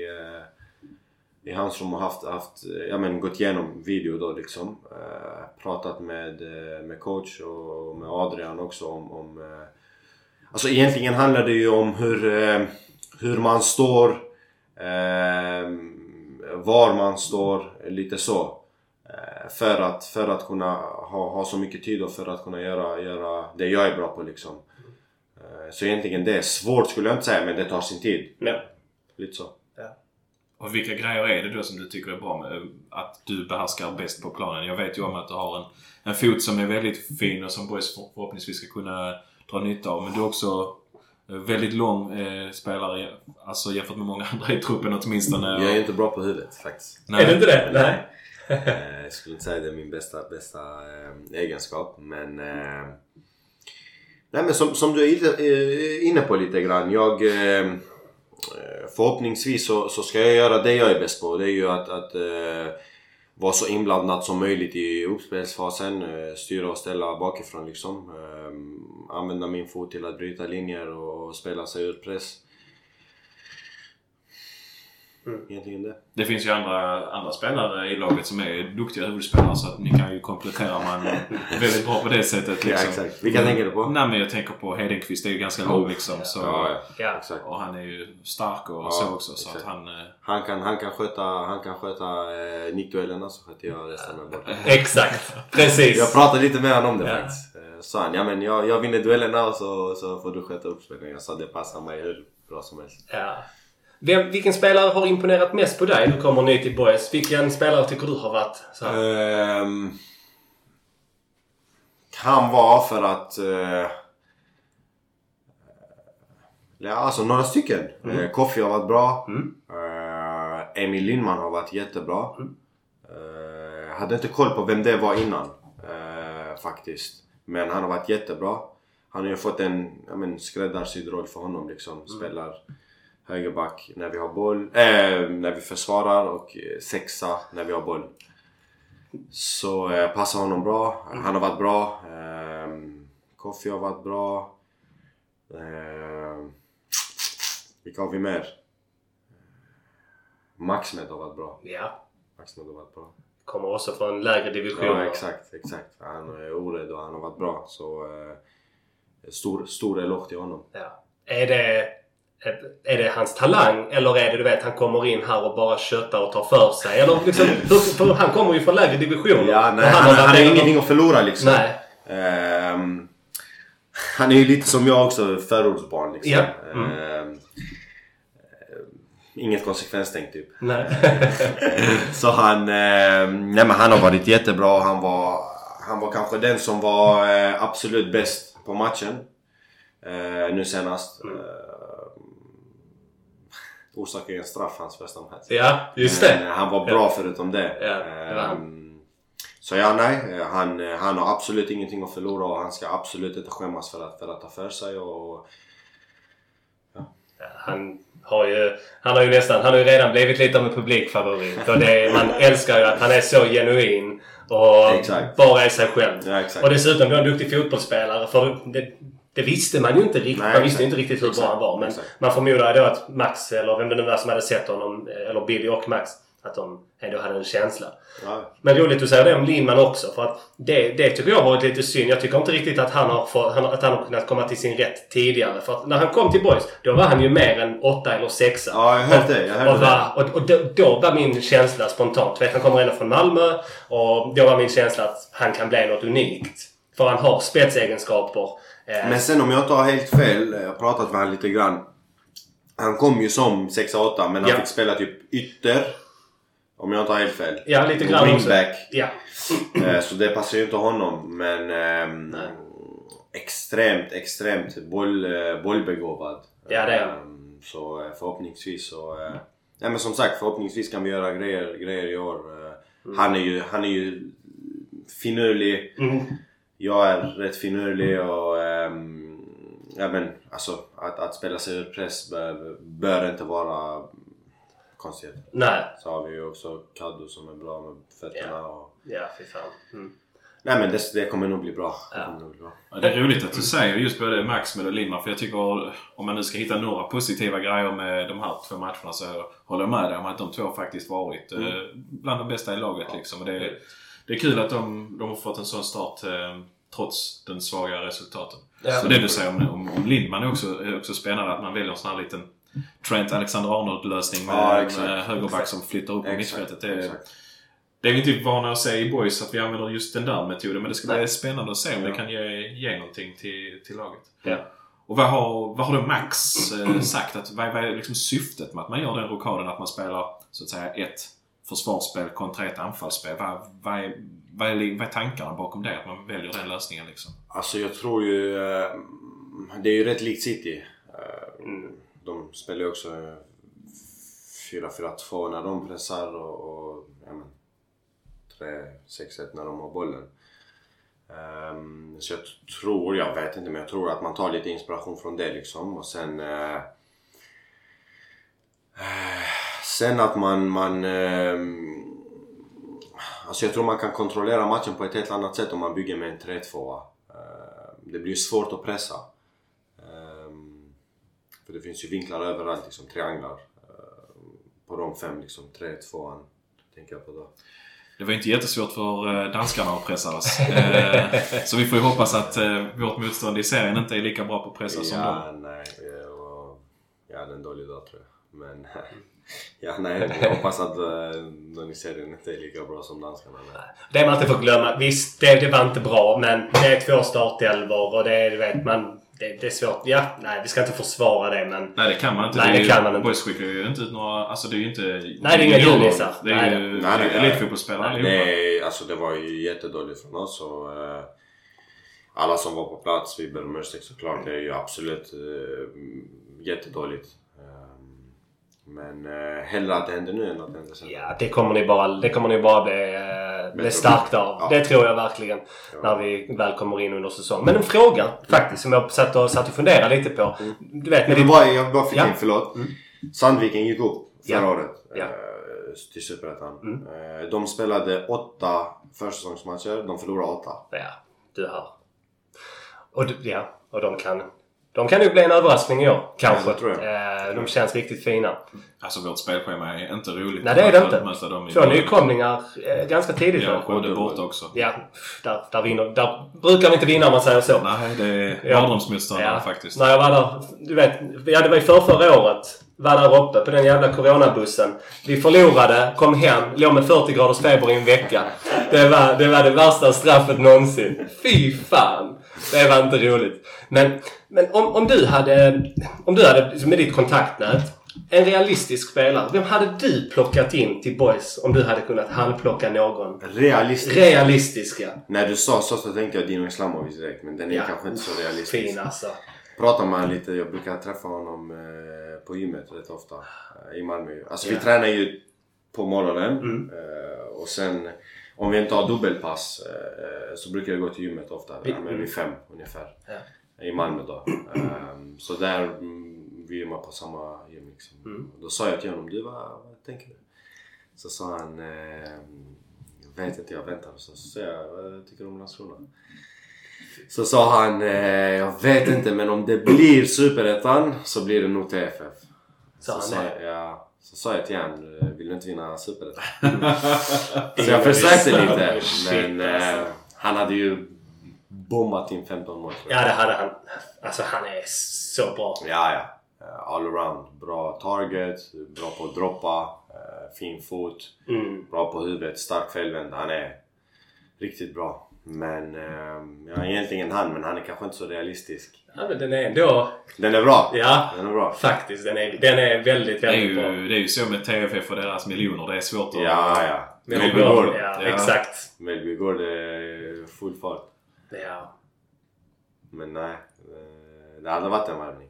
eh, i hans rum och haft, haft, ja, men gått igenom video då liksom. Eh, pratat med, eh, med coach och med Adrian också om, om eh, Alltså egentligen handlar det ju om hur, eh, hur man står, eh, var man står, lite så. Eh, För att, för att kunna ha, ha så mycket tid och för att kunna göra, göra det jag är bra på liksom. Eh, Så egentligen det är svårt skulle jag inte säga men det tar sin tid. Ja. Lite så. Och vilka grejer är det då som du tycker är bra med att du behärskar bäst på planen? Jag vet ju om att du har en, en fot som är väldigt fin och som boys för- förhoppningsvis ska kunna dra nytta av. Men du är också eh, väldigt lång eh, spelare, alltså jämfört med många andra i truppen åtminstone. Jag är inte bra på huvudet faktiskt. Nej. Är det inte det? Nej. Eh, Jag skulle inte säga det är min bästa, bästa eh, egenskap men... Eh, nej men som, som du är lite, eh, inne på lite grann. Jag, eh, Eh, förhoppningsvis så, så ska jag göra det jag är bäst på. Det är ju att, att eh, vara så inblandad som möjligt i uppspelsfasen. Eh, styra och ställa bakifrån liksom. Eh, använda min fot till att bryta linjer och spela sig ur press. Mm. Egentligen det. Det finns ju andra, andra spelare i laget som är duktiga huvudspelare så att ni kan ju komplettera man väldigt bra på det sättet. Ja Liksom. exakt. Vilka tänker du på? Nej men jag tänker på Hedenqvist, det är ju ganska lång liksom. Så, Ja, ja. Ja. Exakt. Och han är ju stark och Ja, så också. Så exakt. att han... eh, Han kan, han kan sköta, han kan sköta eh, nickduellerna så sköter jag resten med borta. Exakt. Precis. Jag pratade lite med honom om det Ja. faktiskt. Eh, Sa han, ja men jag, jag vinner duellerna och så, så får du sköta uppspelen. Jag sa det passar mig hur bra som helst. Ja. Vem, vilken spelare har imponerat mest på dig? Du kommer ny till Boys. Vilken spelare tycker du har varit så här? Ehm, kan vara för att... Eh, ja, alltså några stycken. Mm. Eh, Koffi har varit bra. Mm. Eh, Emil Lindman har varit jättebra. Mm. Jag hade inte koll på vem det var innan. Faktiskt. Men han har varit jättebra. Han har ju fått en ja, men, skräddarsydd roll för honom liksom. Mm. Högerback när vi har boll. Eh, när vi försvarar och eh, sexa när vi har boll. Så eh, passar honom bra. Han har varit bra. Eh, Koffi har varit bra. Eh, vilka har vi mer? Maxmed har varit bra. Ja. Maxmed har varit bra. Kommer också från lägre division. Ja exakt, exakt. Han är orädd och han har varit bra. Så eh, stor, stor eloge till honom. Ja. Är det... Är det hans talang eller är det du vet han kommer in här och bara köttar och tar för sig? Eller liksom, för han kommer ju från lägre divisioner. Ja, nej, han, han, varit har ingenting att förlora liksom. Nej. Ehm, han är ju lite som jag också, förortsbarn liksom. Ja. Mm. Ehm, inget konsekvenstänk typ. Nej. Så han, eh, nej men han har varit jättebra. Han var, han var kanske den som var eh, absolut bäst på matchen. Eh, nu senast. Mm. Orsakade ju en straff hans första match. ja, just det. eh, han var bra förutom det. Ja, det. Ehm, Så ja, nej. eh, Han, eh, han har absolut ingenting att förlora och han ska absolut inte skämmas för att, för att ta för sig. Och, Han har ju, han har ju nästan, han har ju redan blivit lite av en publikfavorit. Och det, man älskar ju att han är så genuin och Exakt. bara är sig själv. ja. Och dessutom då en duktig fotbollsspelare. För det, det visste man ju inte riktigt. Nej, man visste inte riktigt hur bra han var. Men Exakt. man förmodar då att Max, eller vem det nu var som hade sett honom, eller Billy och Max, att de ändå hade en känsla. ja. Men roligt att säga det om Lindman också. För att det, det tycker jag har varit lite synd. Jag tycker inte riktigt att han har, han, har- att han har kunnat komma till sin rätt tidigare. För att när han kom till Boys, då var han ju mer än åtta eller sexa. ja, jag hörde det. Jag hörde Och, var, och, och då, då var min känsla spontant. Vet, han kommer ändå från Malmö och då var min känsla att han kan bli något unikt. För han har spetsegenskaper. Eh, Men sen om jag inte har helt fel, jag har pratat med honom lite grann. Han kom ju som 6-8 men han Ja. fick spela typ ytter. Om jag inte har helt fel. ja, lite grann också. Wingback. Ja. Eh, Så det passar ju inte honom. Men Nej. extremt, extremt boll, eh, bollbegåvad. Ja, det är. Ehm, Så eh, förhoppningsvis så... eh, Nej men som sagt förhoppningsvis kan vi göra grejer, grejer i år. Eh, Han är ju, han är ju finurlig. Mm. Jag är rätt finurlig och ehm, ja, men, alltså, att, att spela sig ur press bör, bör inte vara konstigt. Nej. Så har vi ju också Kaddo som är bra med fötterna. Och... Ja, fy fan. Mm. Nej men det, det kommer nog bli bra. Det Ja. nog bli bra. Ja, Det är roligt att du säger just både Max med och Lindman för jag tycker om man nu ska hitta några positiva grejer med de här två matcherna så håller jag med dig om att de två faktiskt varit eh, bland de bästa i laget. Liksom. Och det, är, det är kul att de, de har fått en sån start eh, trots den svaga resultaten. Ja. Så det du säger om, om, om Lindman är också, är också spännande att man väljer en sån här liten Trent Alexander-Arnold lösning med, Ja, exakt. med högerback som flyttar upp på mittfältet. Det, exakt. det är vi inte vana att se i boys att vi använder just den där metoden men det ska bli spännande att se om Ja. det kan ge, ge någonting till, till laget. Ja. Och vad har, vad har då Max eh, sagt? Att, vad, vad är liksom syftet med att man gör den rockaden att man spelar så att säga ett försvarsspel kontra ett anfallsspel? Vad, vad, är, vad, är, vad är tankarna bakom det? Att man väljer den lösningen liksom? Alltså jag tror ju... eh, Det är ju rätt likt City. Eh, Mm. De spelar ju också eh, 4-4-2 när de pressar och, och ja, men, 3-6-1 när de har bollen. Ehm, så jag tror, jag vet inte men jag tror att man tar lite inspiration från det liksom och sen... eh, Sen att man... man ehm, alltså jag tror man kan kontrollera matchen på ett helt annat sätt om man bygger med en 3-2. Eh, det blir svårt att pressa. Ehm, för det finns ju vinklar överallt, liksom trianglar. Eh, på de fem, liksom 3-2an tänker jag på då. Det var inte jättesvårt för eh, danskarna att pressa oss. Så vi får ju hoppas att vårt motstånd i serien inte är lika bra på att pressa som Ja, dem. nej. Jag hade en dålig dag tror jag. Men... Ja, nej. Jag hoppas att uh, de i serien inte är lika bra som danskarna. Nej. Det man inte får glömma. Visst, det, det var inte bra men det är två startelvor och det är, du vet, man... Det, det är svårt. Ja, nej, vi ska inte försvara det men... Nej, det kan man inte. Nej, det kan man inte. Boys skickar ju inte ut några... Alltså det är ju inte... Nej, det är inga. Det är Nej, ju nej, nej, nej. elitfotbollsspelare allihopa. Det, alltså, det var ju jättedåligt från oss och eh, alla som var på plats, vi ber om ursäkt såklart. Det är ju absolut uh, jättedåligt. Men uh, hellre att det händer nu än att det händer sen. Ja, det kommer ni bara, det kommer ni bara bli, eh, bli starkt av. Ja. Det tror jag verkligen. När vi väl kommer in under säsong. Men en fråga faktiskt som jag satt och, satt och funderade lite på. Du vet, vill ditt, bara, jag bara flika Ja. in, förlåt. Sandviken gick upp förra Ja. året Ja. eh, till Superettan. Mm. Eh, de spelade åtta försäsongsmatcher, de förlorade åtta. ja, du hör. Och, ja, och de kan... De kan ju bli en överraskning i år. Kanske. Ja. Eh, de känns riktigt fina. Alltså vårt spelschema är inte roligt. Nej, det är det inte. Dem Två nykomlingar eh, ganska tidigt. Ja? Skövde borta också. Ja, där, där, vinner, där brukar vi inte vinna om man säger så. Nej, det är Ja. mardrömsmotståndare faktiskt. När jag var där, du vet, ja det var ju för förra året. Var där uppe på den jävla coronabussen. Vi förlorade, kom hem, låg med 40 graders feber i en vecka. Det var det, var det värsta straffet någonsin. Fy fan! Det var inte roligt. Men, men om, om du hade, om du hade liksom med ditt kontaktnät, en realistisk spelare. Vem hade du plockat in till Boys om du hade kunnat handplocka någon? Realistiskt. Realistiska. När du sa så så tänkte jag Dino Islamovic direkt men den är Ja. kanske inte så realistisk. Fin alltså. Pratar man lite, jag brukar träffa honom eh, på gymmet rätt ofta eh, i Malmö. Alltså Ja. vi tränar ju på morgonen Mm. eh, och sen om vi inte har dubbelpass eh, så brukar jag gå till gymmet ofta. Men vid fem ungefär. Ja. I Malmö då. Ehm, så där mm, vi gymmar på samma gym liksom. Mm. Då sa jag till honom, du vad, vad tänker du? Så sa han, ehm, jag vet inte, jag väntar. Så sa jag, vad tycker du om Landskrona? Så sa han, eh, jag vet inte men om det blir Superettan så blir det nog TFF. Han så, det? sa jag, ja, så sa jag till honom, eh, vill du inte vinna Superettan? så jag försökte lite men alltså. eh, han hade ju bombat in 15 mål. Ja, det hade han. Alltså han är så bra. Ja, ja. Eh, All around. Bra target, bra på att droppa, eh, fin fot, Mm. bra på huvudet, stark felvänd. Han är riktigt bra. Men, eh, ja egentligen han, men han är kanske inte så realistisk. Ja, men den är ändå... Den är bra! Ja, Den är bra. faktiskt. Den är, den är väldigt, Det är, väldigt ju, bra. det är ju så med TFF och deras miljoner. Det är svårt att... Ja, ja. Men Mellby. Gård. Ja, Ja. exakt. Mellby Gård är full fart. Ja. Men nej. eh, Det hade varit en värvning.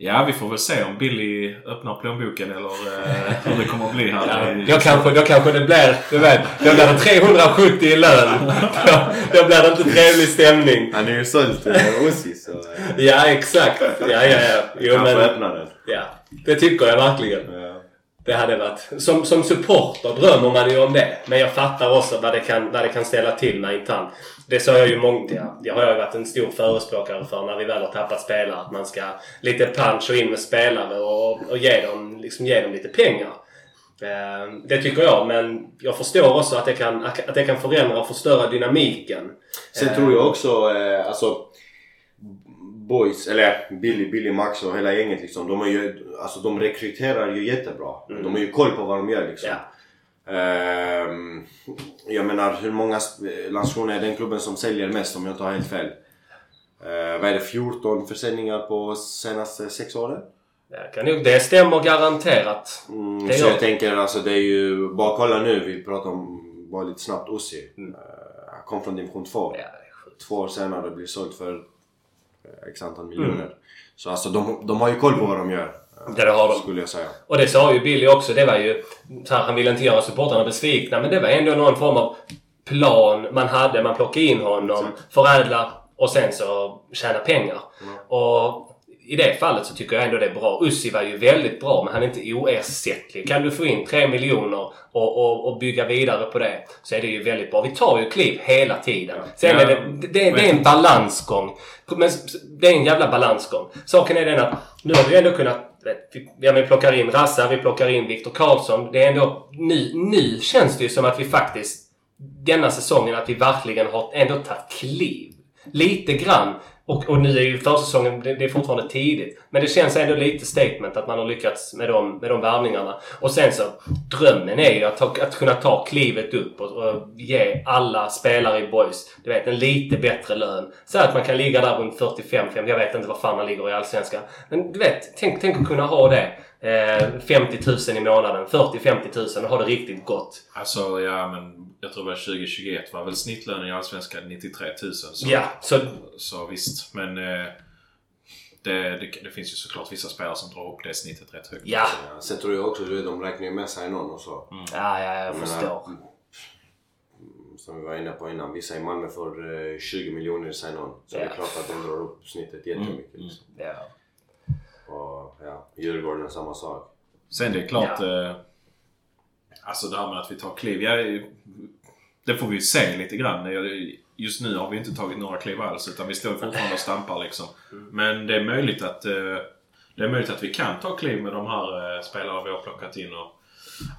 Ja, vi får väl se om Billy öppnar plånboken eller eh, hur det kommer att bli här. Ja, då, kanske, då kanske det blir, du vet, då blir det 370 i lön. Då, då blir det inte trevlig stämning. Han är ju såld till Ossi så... eh, Ja, exakt. Ja, ja, ja. Jo, Kanske men, öppna den. ja. Det tycker jag verkligen. Ja. Det hade varit... Som, som supporter drömmer man ju om det. Men jag fattar också vad det kan, vad det kan ställa till med internt. Det sa jag ju många... Ja, det har jag ju varit en stor förespråkare för när vi väl har tappat spelare. Att man ska lite punch och in med spelare och, och ge, dem, liksom ge dem lite pengar. Eh, det tycker jag, men jag förstår också att det kan, att det kan förändra och förstöra dynamiken. Sen tror jag också, eh, alltså Boys, eller Billy, Billy, Max och hela gänget liksom. De, är ju, alltså, de rekryterar ju jättebra. Mm. De har ju koll på vad de gör liksom. Ja. Ehm, jag menar hur många... Landskrona är den klubben som säljer mest om jag inte har helt fel. Uh, vad är det? 14 försäljningar på senaste sex åren? Det, kan nog, det stämmer garanterat. Mm, Det så jag tänker alltså det är ju... Bara kolla nu, vi pratar om bara lite snabbt Ossi. Mm. Eh, Han kom från division 2. Ja, det två år senare blir sålt för eh, x antal miljoner. Så alltså de, de har ju koll på vad de gör. Eh, Det har de. Skulle jag säga. Och det sa ju Billy också. Det var ju... Så här, han ville inte göra supportrarna besvikna men det var ändå någon form av plan man hade. Man plockade in honom, förädla och sen så tjäna pengar. Och i det fallet så tycker jag ändå det är bra. Ussi var ju väldigt bra men han är inte oersättlig. Kan du få in 3 miljoner och, och, och bygga vidare på det så är det ju väldigt bra. Vi tar ju kliv hela tiden. Sen Ja. är det, det, det är en balansgång. Men det är en jävla balansgång. Saken är den att nu har vi ändå kunnat vet, vi, ja, vi plockar in Rassa, vi plockar in Viktor Karlsson. Det är ändå nu, nu känns det ju som att vi faktiskt denna säsongen att vi verkligen har ändå tagit kliv. Lite grann. Och, och nu är ju försäsongen, det, det är fortfarande tidigt. Men det känns ändå lite statement att man har lyckats med de, med de värvningarna. Och sen så, drömmen är ju att, ta, att kunna ta klivet upp och, och ge alla spelare i boys, du vet, en lite bättre lön. Så att man kan ligga där runt 45 5 Jag vet inte vad fan man ligger i Allsvenskan. Men du vet, tänk, tänk att kunna ha det. Eh, 50 000 i månaden, 40-50 000 och ha det riktigt gott. Alltså ja men jag tror det var 2021 var väl snittlönen i Allsvenskan 93 000. Så, Ja, så så visst. Men eh, det, det, det finns ju såklart vissa spelare som drar upp det snittet rätt högt. ja. Ja, sen tror jag också att de räknar ju med sign-on och så. Mm. Ja, ja, jag Jag menar, förstår. mm, Som vi var inne på innan, vissa i Malmö får eh, 20 miljoner i sign-on. Så det Ja. är klart att de drar upp snittet jättemycket. Mm, Liksom. Ja. Och ja, Djurgården samma sak. Sen det är klart... Eh, alltså det här med att vi tar kliv. Ja, det får vi ju se lite grann. Jag- Just nu har vi inte tagit några kliv alls utan vi står fortfarande och stampar liksom. Men det är möjligt att eh, det är möjligt att vi kan ta kliv med de här eh, spelarna vi har plockat in och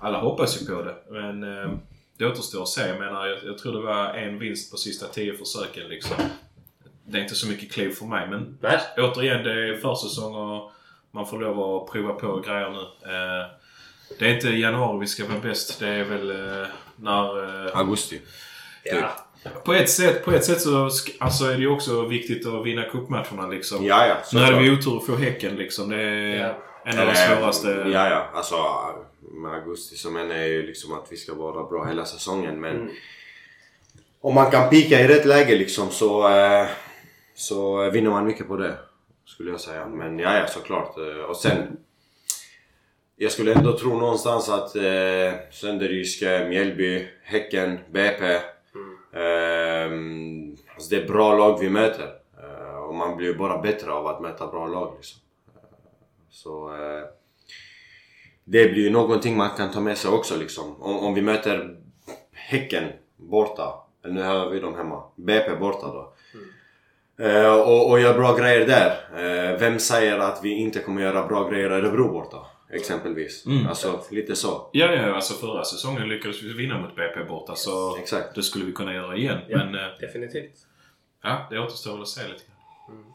alla hoppas ju på det. Men eh, det återstår att se. Jag menar, jag, jag tror det var en vinst på sista tio försöken liksom. Det är inte så mycket kliv för mig men Nej. återigen, det är försäsong och man får lov att prova på grejer nu. Eh, det är inte i januari vi ska vara bäst. Det är väl eh, när... Eh, Augusti. Ja. på, ett sätt, på ett sätt så alltså är det ju också viktigt att vinna cupmatcherna liksom. Ja, ja. nu hade vi otur att få Häcken liksom. Det är Ja. en av de svåraste... Ja, ja. Alltså med augusti så menar jag ju liksom att vi ska vara bra hela säsongen. Men Mm. om man kan pika i rätt läge liksom så, så vinner man mycket på det. Skulle jag säga. Men ja, ja såklart. Eh, och sen jag skulle ändå tro någonstans att eh, Sönderjyske, Mjällby, Häcken, BP. ehm, alltså det är bra lag vi möter. Eh, och man blir ju bara bättre av att möta bra lag. Liksom. Eh, så eh, det blir ju någonting man kan ta med sig också liksom. Om, om vi möter Häcken borta, eller nu har vi dem hemma, BP borta då. Eh, och, och gör bra grejer där. Eh, vem säger att vi inte kommer göra bra grejer i Örebro borta? Exempelvis. Mm. Alltså lite så. Ja, ja, alltså förra säsongen lyckades vi vinna mot BP borta så Exakt. det skulle vi kunna göra igen. Ja. Men eh, Definitivt. ja, det återstår väl att se lite grann.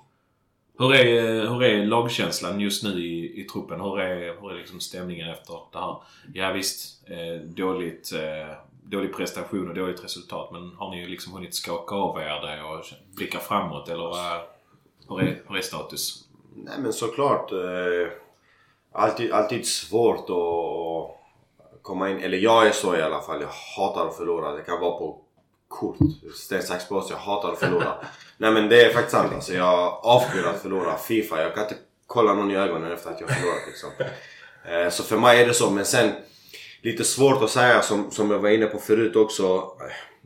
Hur är, hur är lagkänslan just nu i, i truppen? Hur är, hur är liksom stämningen efter det här? Ja visst, eh, dåligt, eh, dålig prestation och dåligt resultat men har ni ju liksom hunnit skaka av er det och blicka framåt eller vad, hur, är, hur är status? Nej men såklart. Eh, alltid, alltid svårt att komma in. Eller jag är så i alla fall. Jag hatar att förlora. Det kan vara på kort. Sten, sax, påse. Jag hatar att förlora. Nej men det är faktiskt sant. Alltså, jag avskyr att förlora. Fifa. Jag kan inte kolla någon i ögonen efter att jag förlorat liksom. Eh, så för mig är det så. Men sen lite svårt att säga som, som jag var inne på förut också.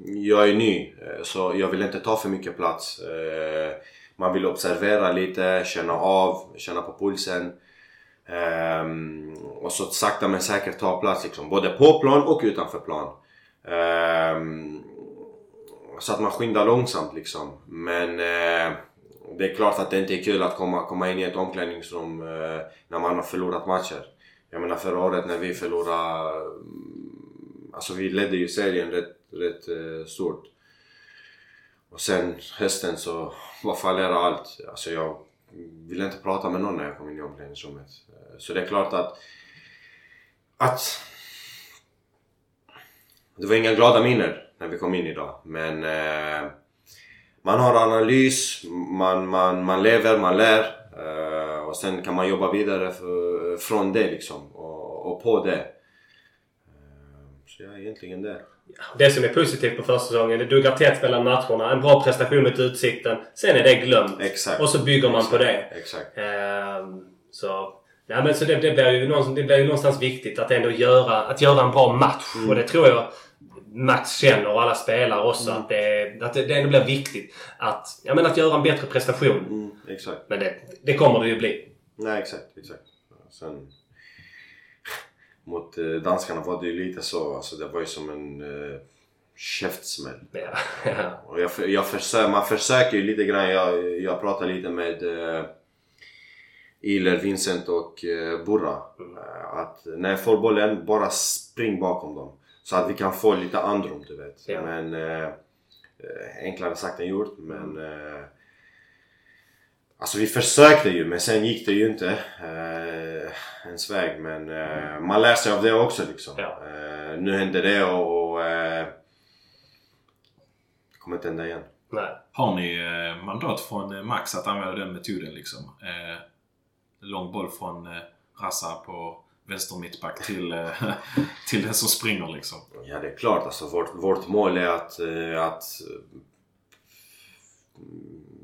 Jag är ny eh, så jag vill inte ta för mycket plats. Eh, man vill observera lite, känna av, känna på pulsen. Ehm, och så sakta men säkert ta plats liksom. Både på plan och utanför plan. Ehm, så att man skyndar långsamt liksom. Men eh, det är klart att det inte är kul att komma, komma in i ett omklädningsrum när man har förlorat matcher. Jag menar förra året när vi förlorade... Mm, alltså vi ledde ju serien rätt, rätt eh, stort. Och sen hösten så bara fallerade allt. Alltså jag ville inte prata med någon när jag kom in i omklädningsrummet. Eh, så det är klart att... Att... Det var inga glada minnen när vi kom in idag. Men... Eh, man har analys, man, man, man lever, man lär. Eh, och sen kan man jobba vidare för, från det liksom. Och, och på det. Eh, så jag är egentligen där. Det som är positivt på försäsongen, det duggar tätt mellan matcherna. En bra prestation mot Utsikten. Sen är det glömt. Exakt. Och så bygger man på det. Exakt. Ehm, så ja, men så det, det, blir ju någonstans, det blir ju någonstans viktigt att ändå göra, att göra en bra match. Mm. Och det tror jag Max känner och alla spelare också Mm. att, det, att det, det ändå blir viktigt att, ja, men att göra en bättre prestation. Mm, exakt. Men det, det kommer det ju bli. Nej, exakt, exakt. Sen mot eh, danskarna var det ju lite så, alltså det var ju som en eh, käftsmäll. Ja, ja. Och jag, jag försöker, man försöker ju lite grann, jag, jag pratar lite med eh, Iler, Vincent och eh, Burra. Eh, att när jag får bollen, bara spring bakom dem. Så att vi kan få lite andrum, du vet. Ja. Men eh, eh, enklare sagt än gjort, men eh, Alltså vi försökte ju men sen gick det ju inte eh, ens väg men eh, man lär sig av det också liksom. Ja. Eh, nu hände det och, och eh, det kommer inte hända igen. Nej. Har ni eh, mandat från eh, Max att använda den metoden liksom? Eh, lång boll från eh, Rassa på vänster mittback till, eh, till den som springer liksom. Ja det är klart alltså vårt, vårt mål är att, eh, att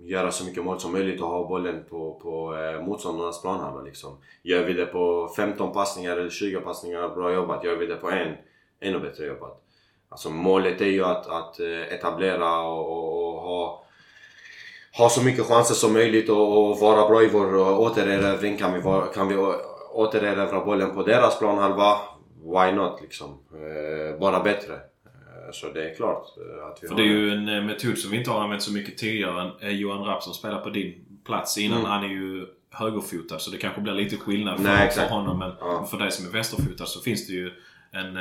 göra så mycket mål som möjligt och ha bollen på, på eh, motståndarnas planhalva liksom. Gör vi det på 15 passningar eller 20 passningar, bra jobbat. Gör vi det på en, ännu bättre jobbat. Alltså målet är ju att, att eh, etablera och, och, och ha, ha så mycket chanser som möjligt och, och vara bra i vår eh, återerövring. Kan vi, vara, kan vi återerövra bollen på deras planhalva, why not liksom? Eh, bara bättre. Så det är klart eh, att vi För har det är ju en eh, metod som vi inte har använt så mycket tidigare. Eh, Johan Rapp som spelar på din plats innan. Mm. Han är ju högerfotad så det kanske blir lite skillnad för, Nej, för honom. Men Ja. för dig som är vänsterfotad så finns det ju en,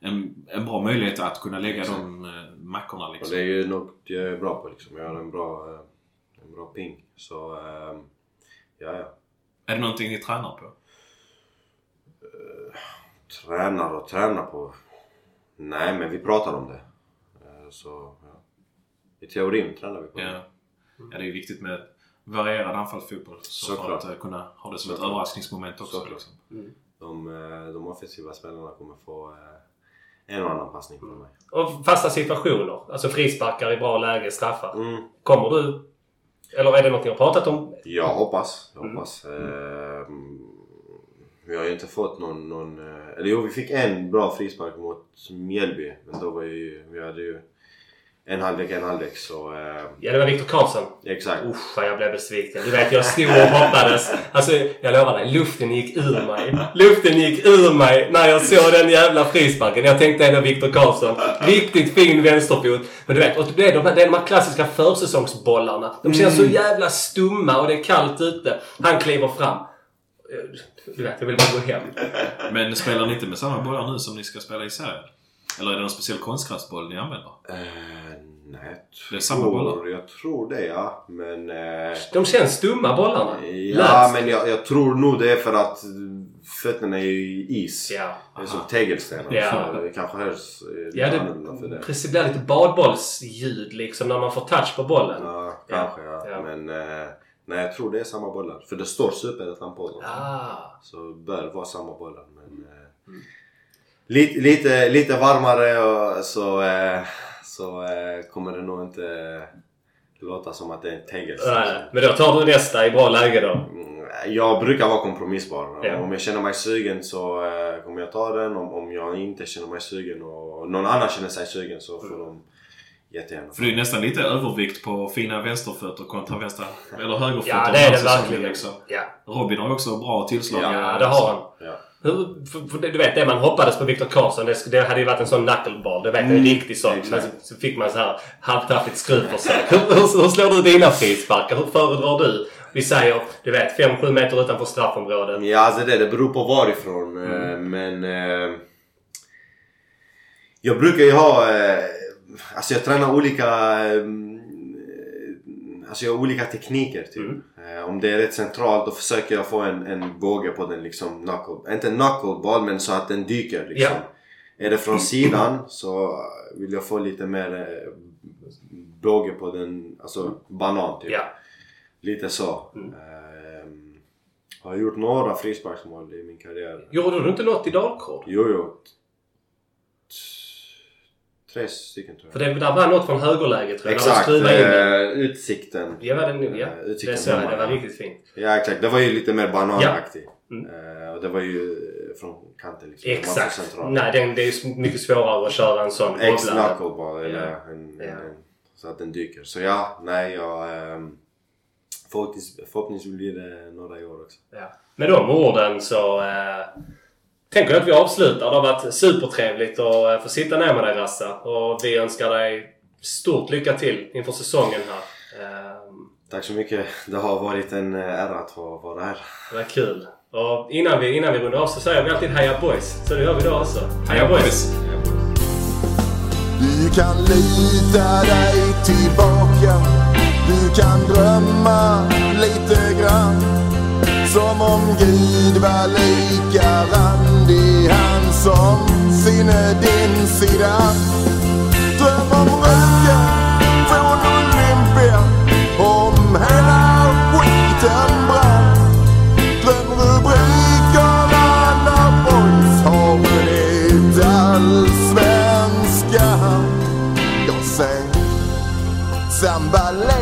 en, en bra möjlighet att kunna lägga Exakt. de mackorna Och liksom. det är ju något jag är bra på liksom. Jag har en bra, en bra ping. Så ehm, ja, ja. Är det någonting ni tränar på? Tränar och tränar på... Nej, men vi pratar om det. Eh, Så ja. I teorin tränar vi på Ja. det. ja, det är ju viktigt med varierad anfallsfotboll. Så för Såklart. att eh, kunna ha det som ett Såklart. överraskningsmoment också. Såklart. Liksom. De, eh, de offensiva spelarna kommer få en och annan passning från mig. Och fasta situationer. Alltså frisparkar i bra läge, straffar. Mm. Kommer du... Eller är det något ni har pratat om? Jag hoppas. Jag Mm. hoppas. Ehm, vi har ju inte fått någon, någon... eh, Eller jo, vi fick en bra frispark mot Mjällby. Men då var ju... Vi hade ju en halvlek, en halvlek. Så... eh, Ja, det var Viktor Karlsson. exakt. Usch jag blev besviken. Du vet, jag stod och hoppades. Alltså, jag lovar dig. Luften gick ur mig. Luften gick ur mig när jag såg den jävla frisparken. Jag tänkte ändå Viktor Karlsson. Riktigt fin vänsterfot. Men du vet, och det är de det är de här klassiska försäsongsbollarna. De känns så jävla stumma och det är kallt ute. Han kliver fram. Du vet, jag vill bara gå hem. Men spelar ni inte med samma bollar nu som ni ska spela i serien? Eller är det någon speciell konstgräsboll ni använder? Eh, nej, jag Det är samma bollar? Jag tror det ja. Men... eh, De känns stumma bollarna. ja, Läs. men jag, jag tror nog det är för att fötterna är ju is. Ja. Det är som tegelstenar. Ja. Det kanske hörs eh, Ja, det, för det. precis, det blir lite badbollsljud liksom när man får touch på bollen. Ja, kanske ja. Ja. Men eh, nej, jag tror det är samma bollar. För det står Superettan på dem. Ah. Så bör vara samma bollar. Men, eh, Mm. lite, lite, lite varmare och så, eh, så eh, kommer det nog inte låta som att det är en tegelsten. Nej, men då tar du nästa i bra läge då. Mm, Jag brukar vara kompromissbar. Ja. Om jag känner mig sugen så kommer jag ta den. Om, om jag inte känner mig sugen och någon annan känner sig sugen så får de jättegärna För det är nästan lite övervikt på fina vänsterfötter kontra vänstra eller högerfötter. Ja, det här är det verkligen. Liksom. Ja, Robin har också bra tillslag. ja det har han. Ja. Hur, för, för, du vet det man hoppades på Viktor Karlsson, det, det hade ju varit en sån knuckleball. Du vet, en riktig sån. Men så, så fick man så här halvtaffligt skruvförsök. Hur, hur, hur slår du dina frisparkar? Hur föredrar du? Vi säger, du vet, 5-7 meter utanför straffområdet. Ja, alltså det, det beror på varifrån. eh, Men... Eh, jag brukar ju ha... Eh, alltså jag tränar olika... Eh, alltså jag har olika tekniker typ. Mm. Eh, om det är rätt centralt då försöker jag få en, en båge på den liksom knuckle... Inte en knuckleball men så att den dyker liksom. Är det från sidan så vill jag få lite mer eh, båge på den, alltså banan typ. Ja. Lite så. Mm. Ehm, har gjort några frisparksmål i min karriär. Gjorde du inte något i Dalkurd? Jo, jo. Tre stycken tror För jag. det där var något från högerläget tror jag. Exakt. skruvade in det. eh, utsikten. Ja, var det nog. Ja. eh, Det utsikten såg jag. hemma, Det var ja. riktigt fint. Ja, exakt. Det var ju lite mer bananaktigt. Mm. Eh, och det var ju från kanten liksom. Exakt. Nej, den, det är ju mycket svårare att köra en sån Ex knuckleball eller Ja. en, Ja. en, så att den dyker. Så ja, nej jag... Um, förhoppningsvis, förhoppningsvis blir det några i år också. Ja. Med de orden så eh, tänker jag att vi avslutar. Det har varit supertrevligt att eh, få sitta ner med dig Rassa. Och vi önskar dig stort lycka till inför säsongen här. Eh, Tack så mycket. Det har varit en eh, ära att få vara här. det var kul. Och innan vi, innan vi rundar av så säger vi alltid Heja Boys. Så det gör vi då också. Heja boys! Du kan lita dig tillbaka Du kan drömma lite grann Som om Gud var lika randig Han som sinne din sida. Dröm om röken från Olympia Om hela skiten brann Dröm rubrikerna när boys har vunnit allsvenskan Jag säger sambalek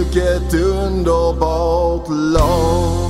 Vilket underbart lag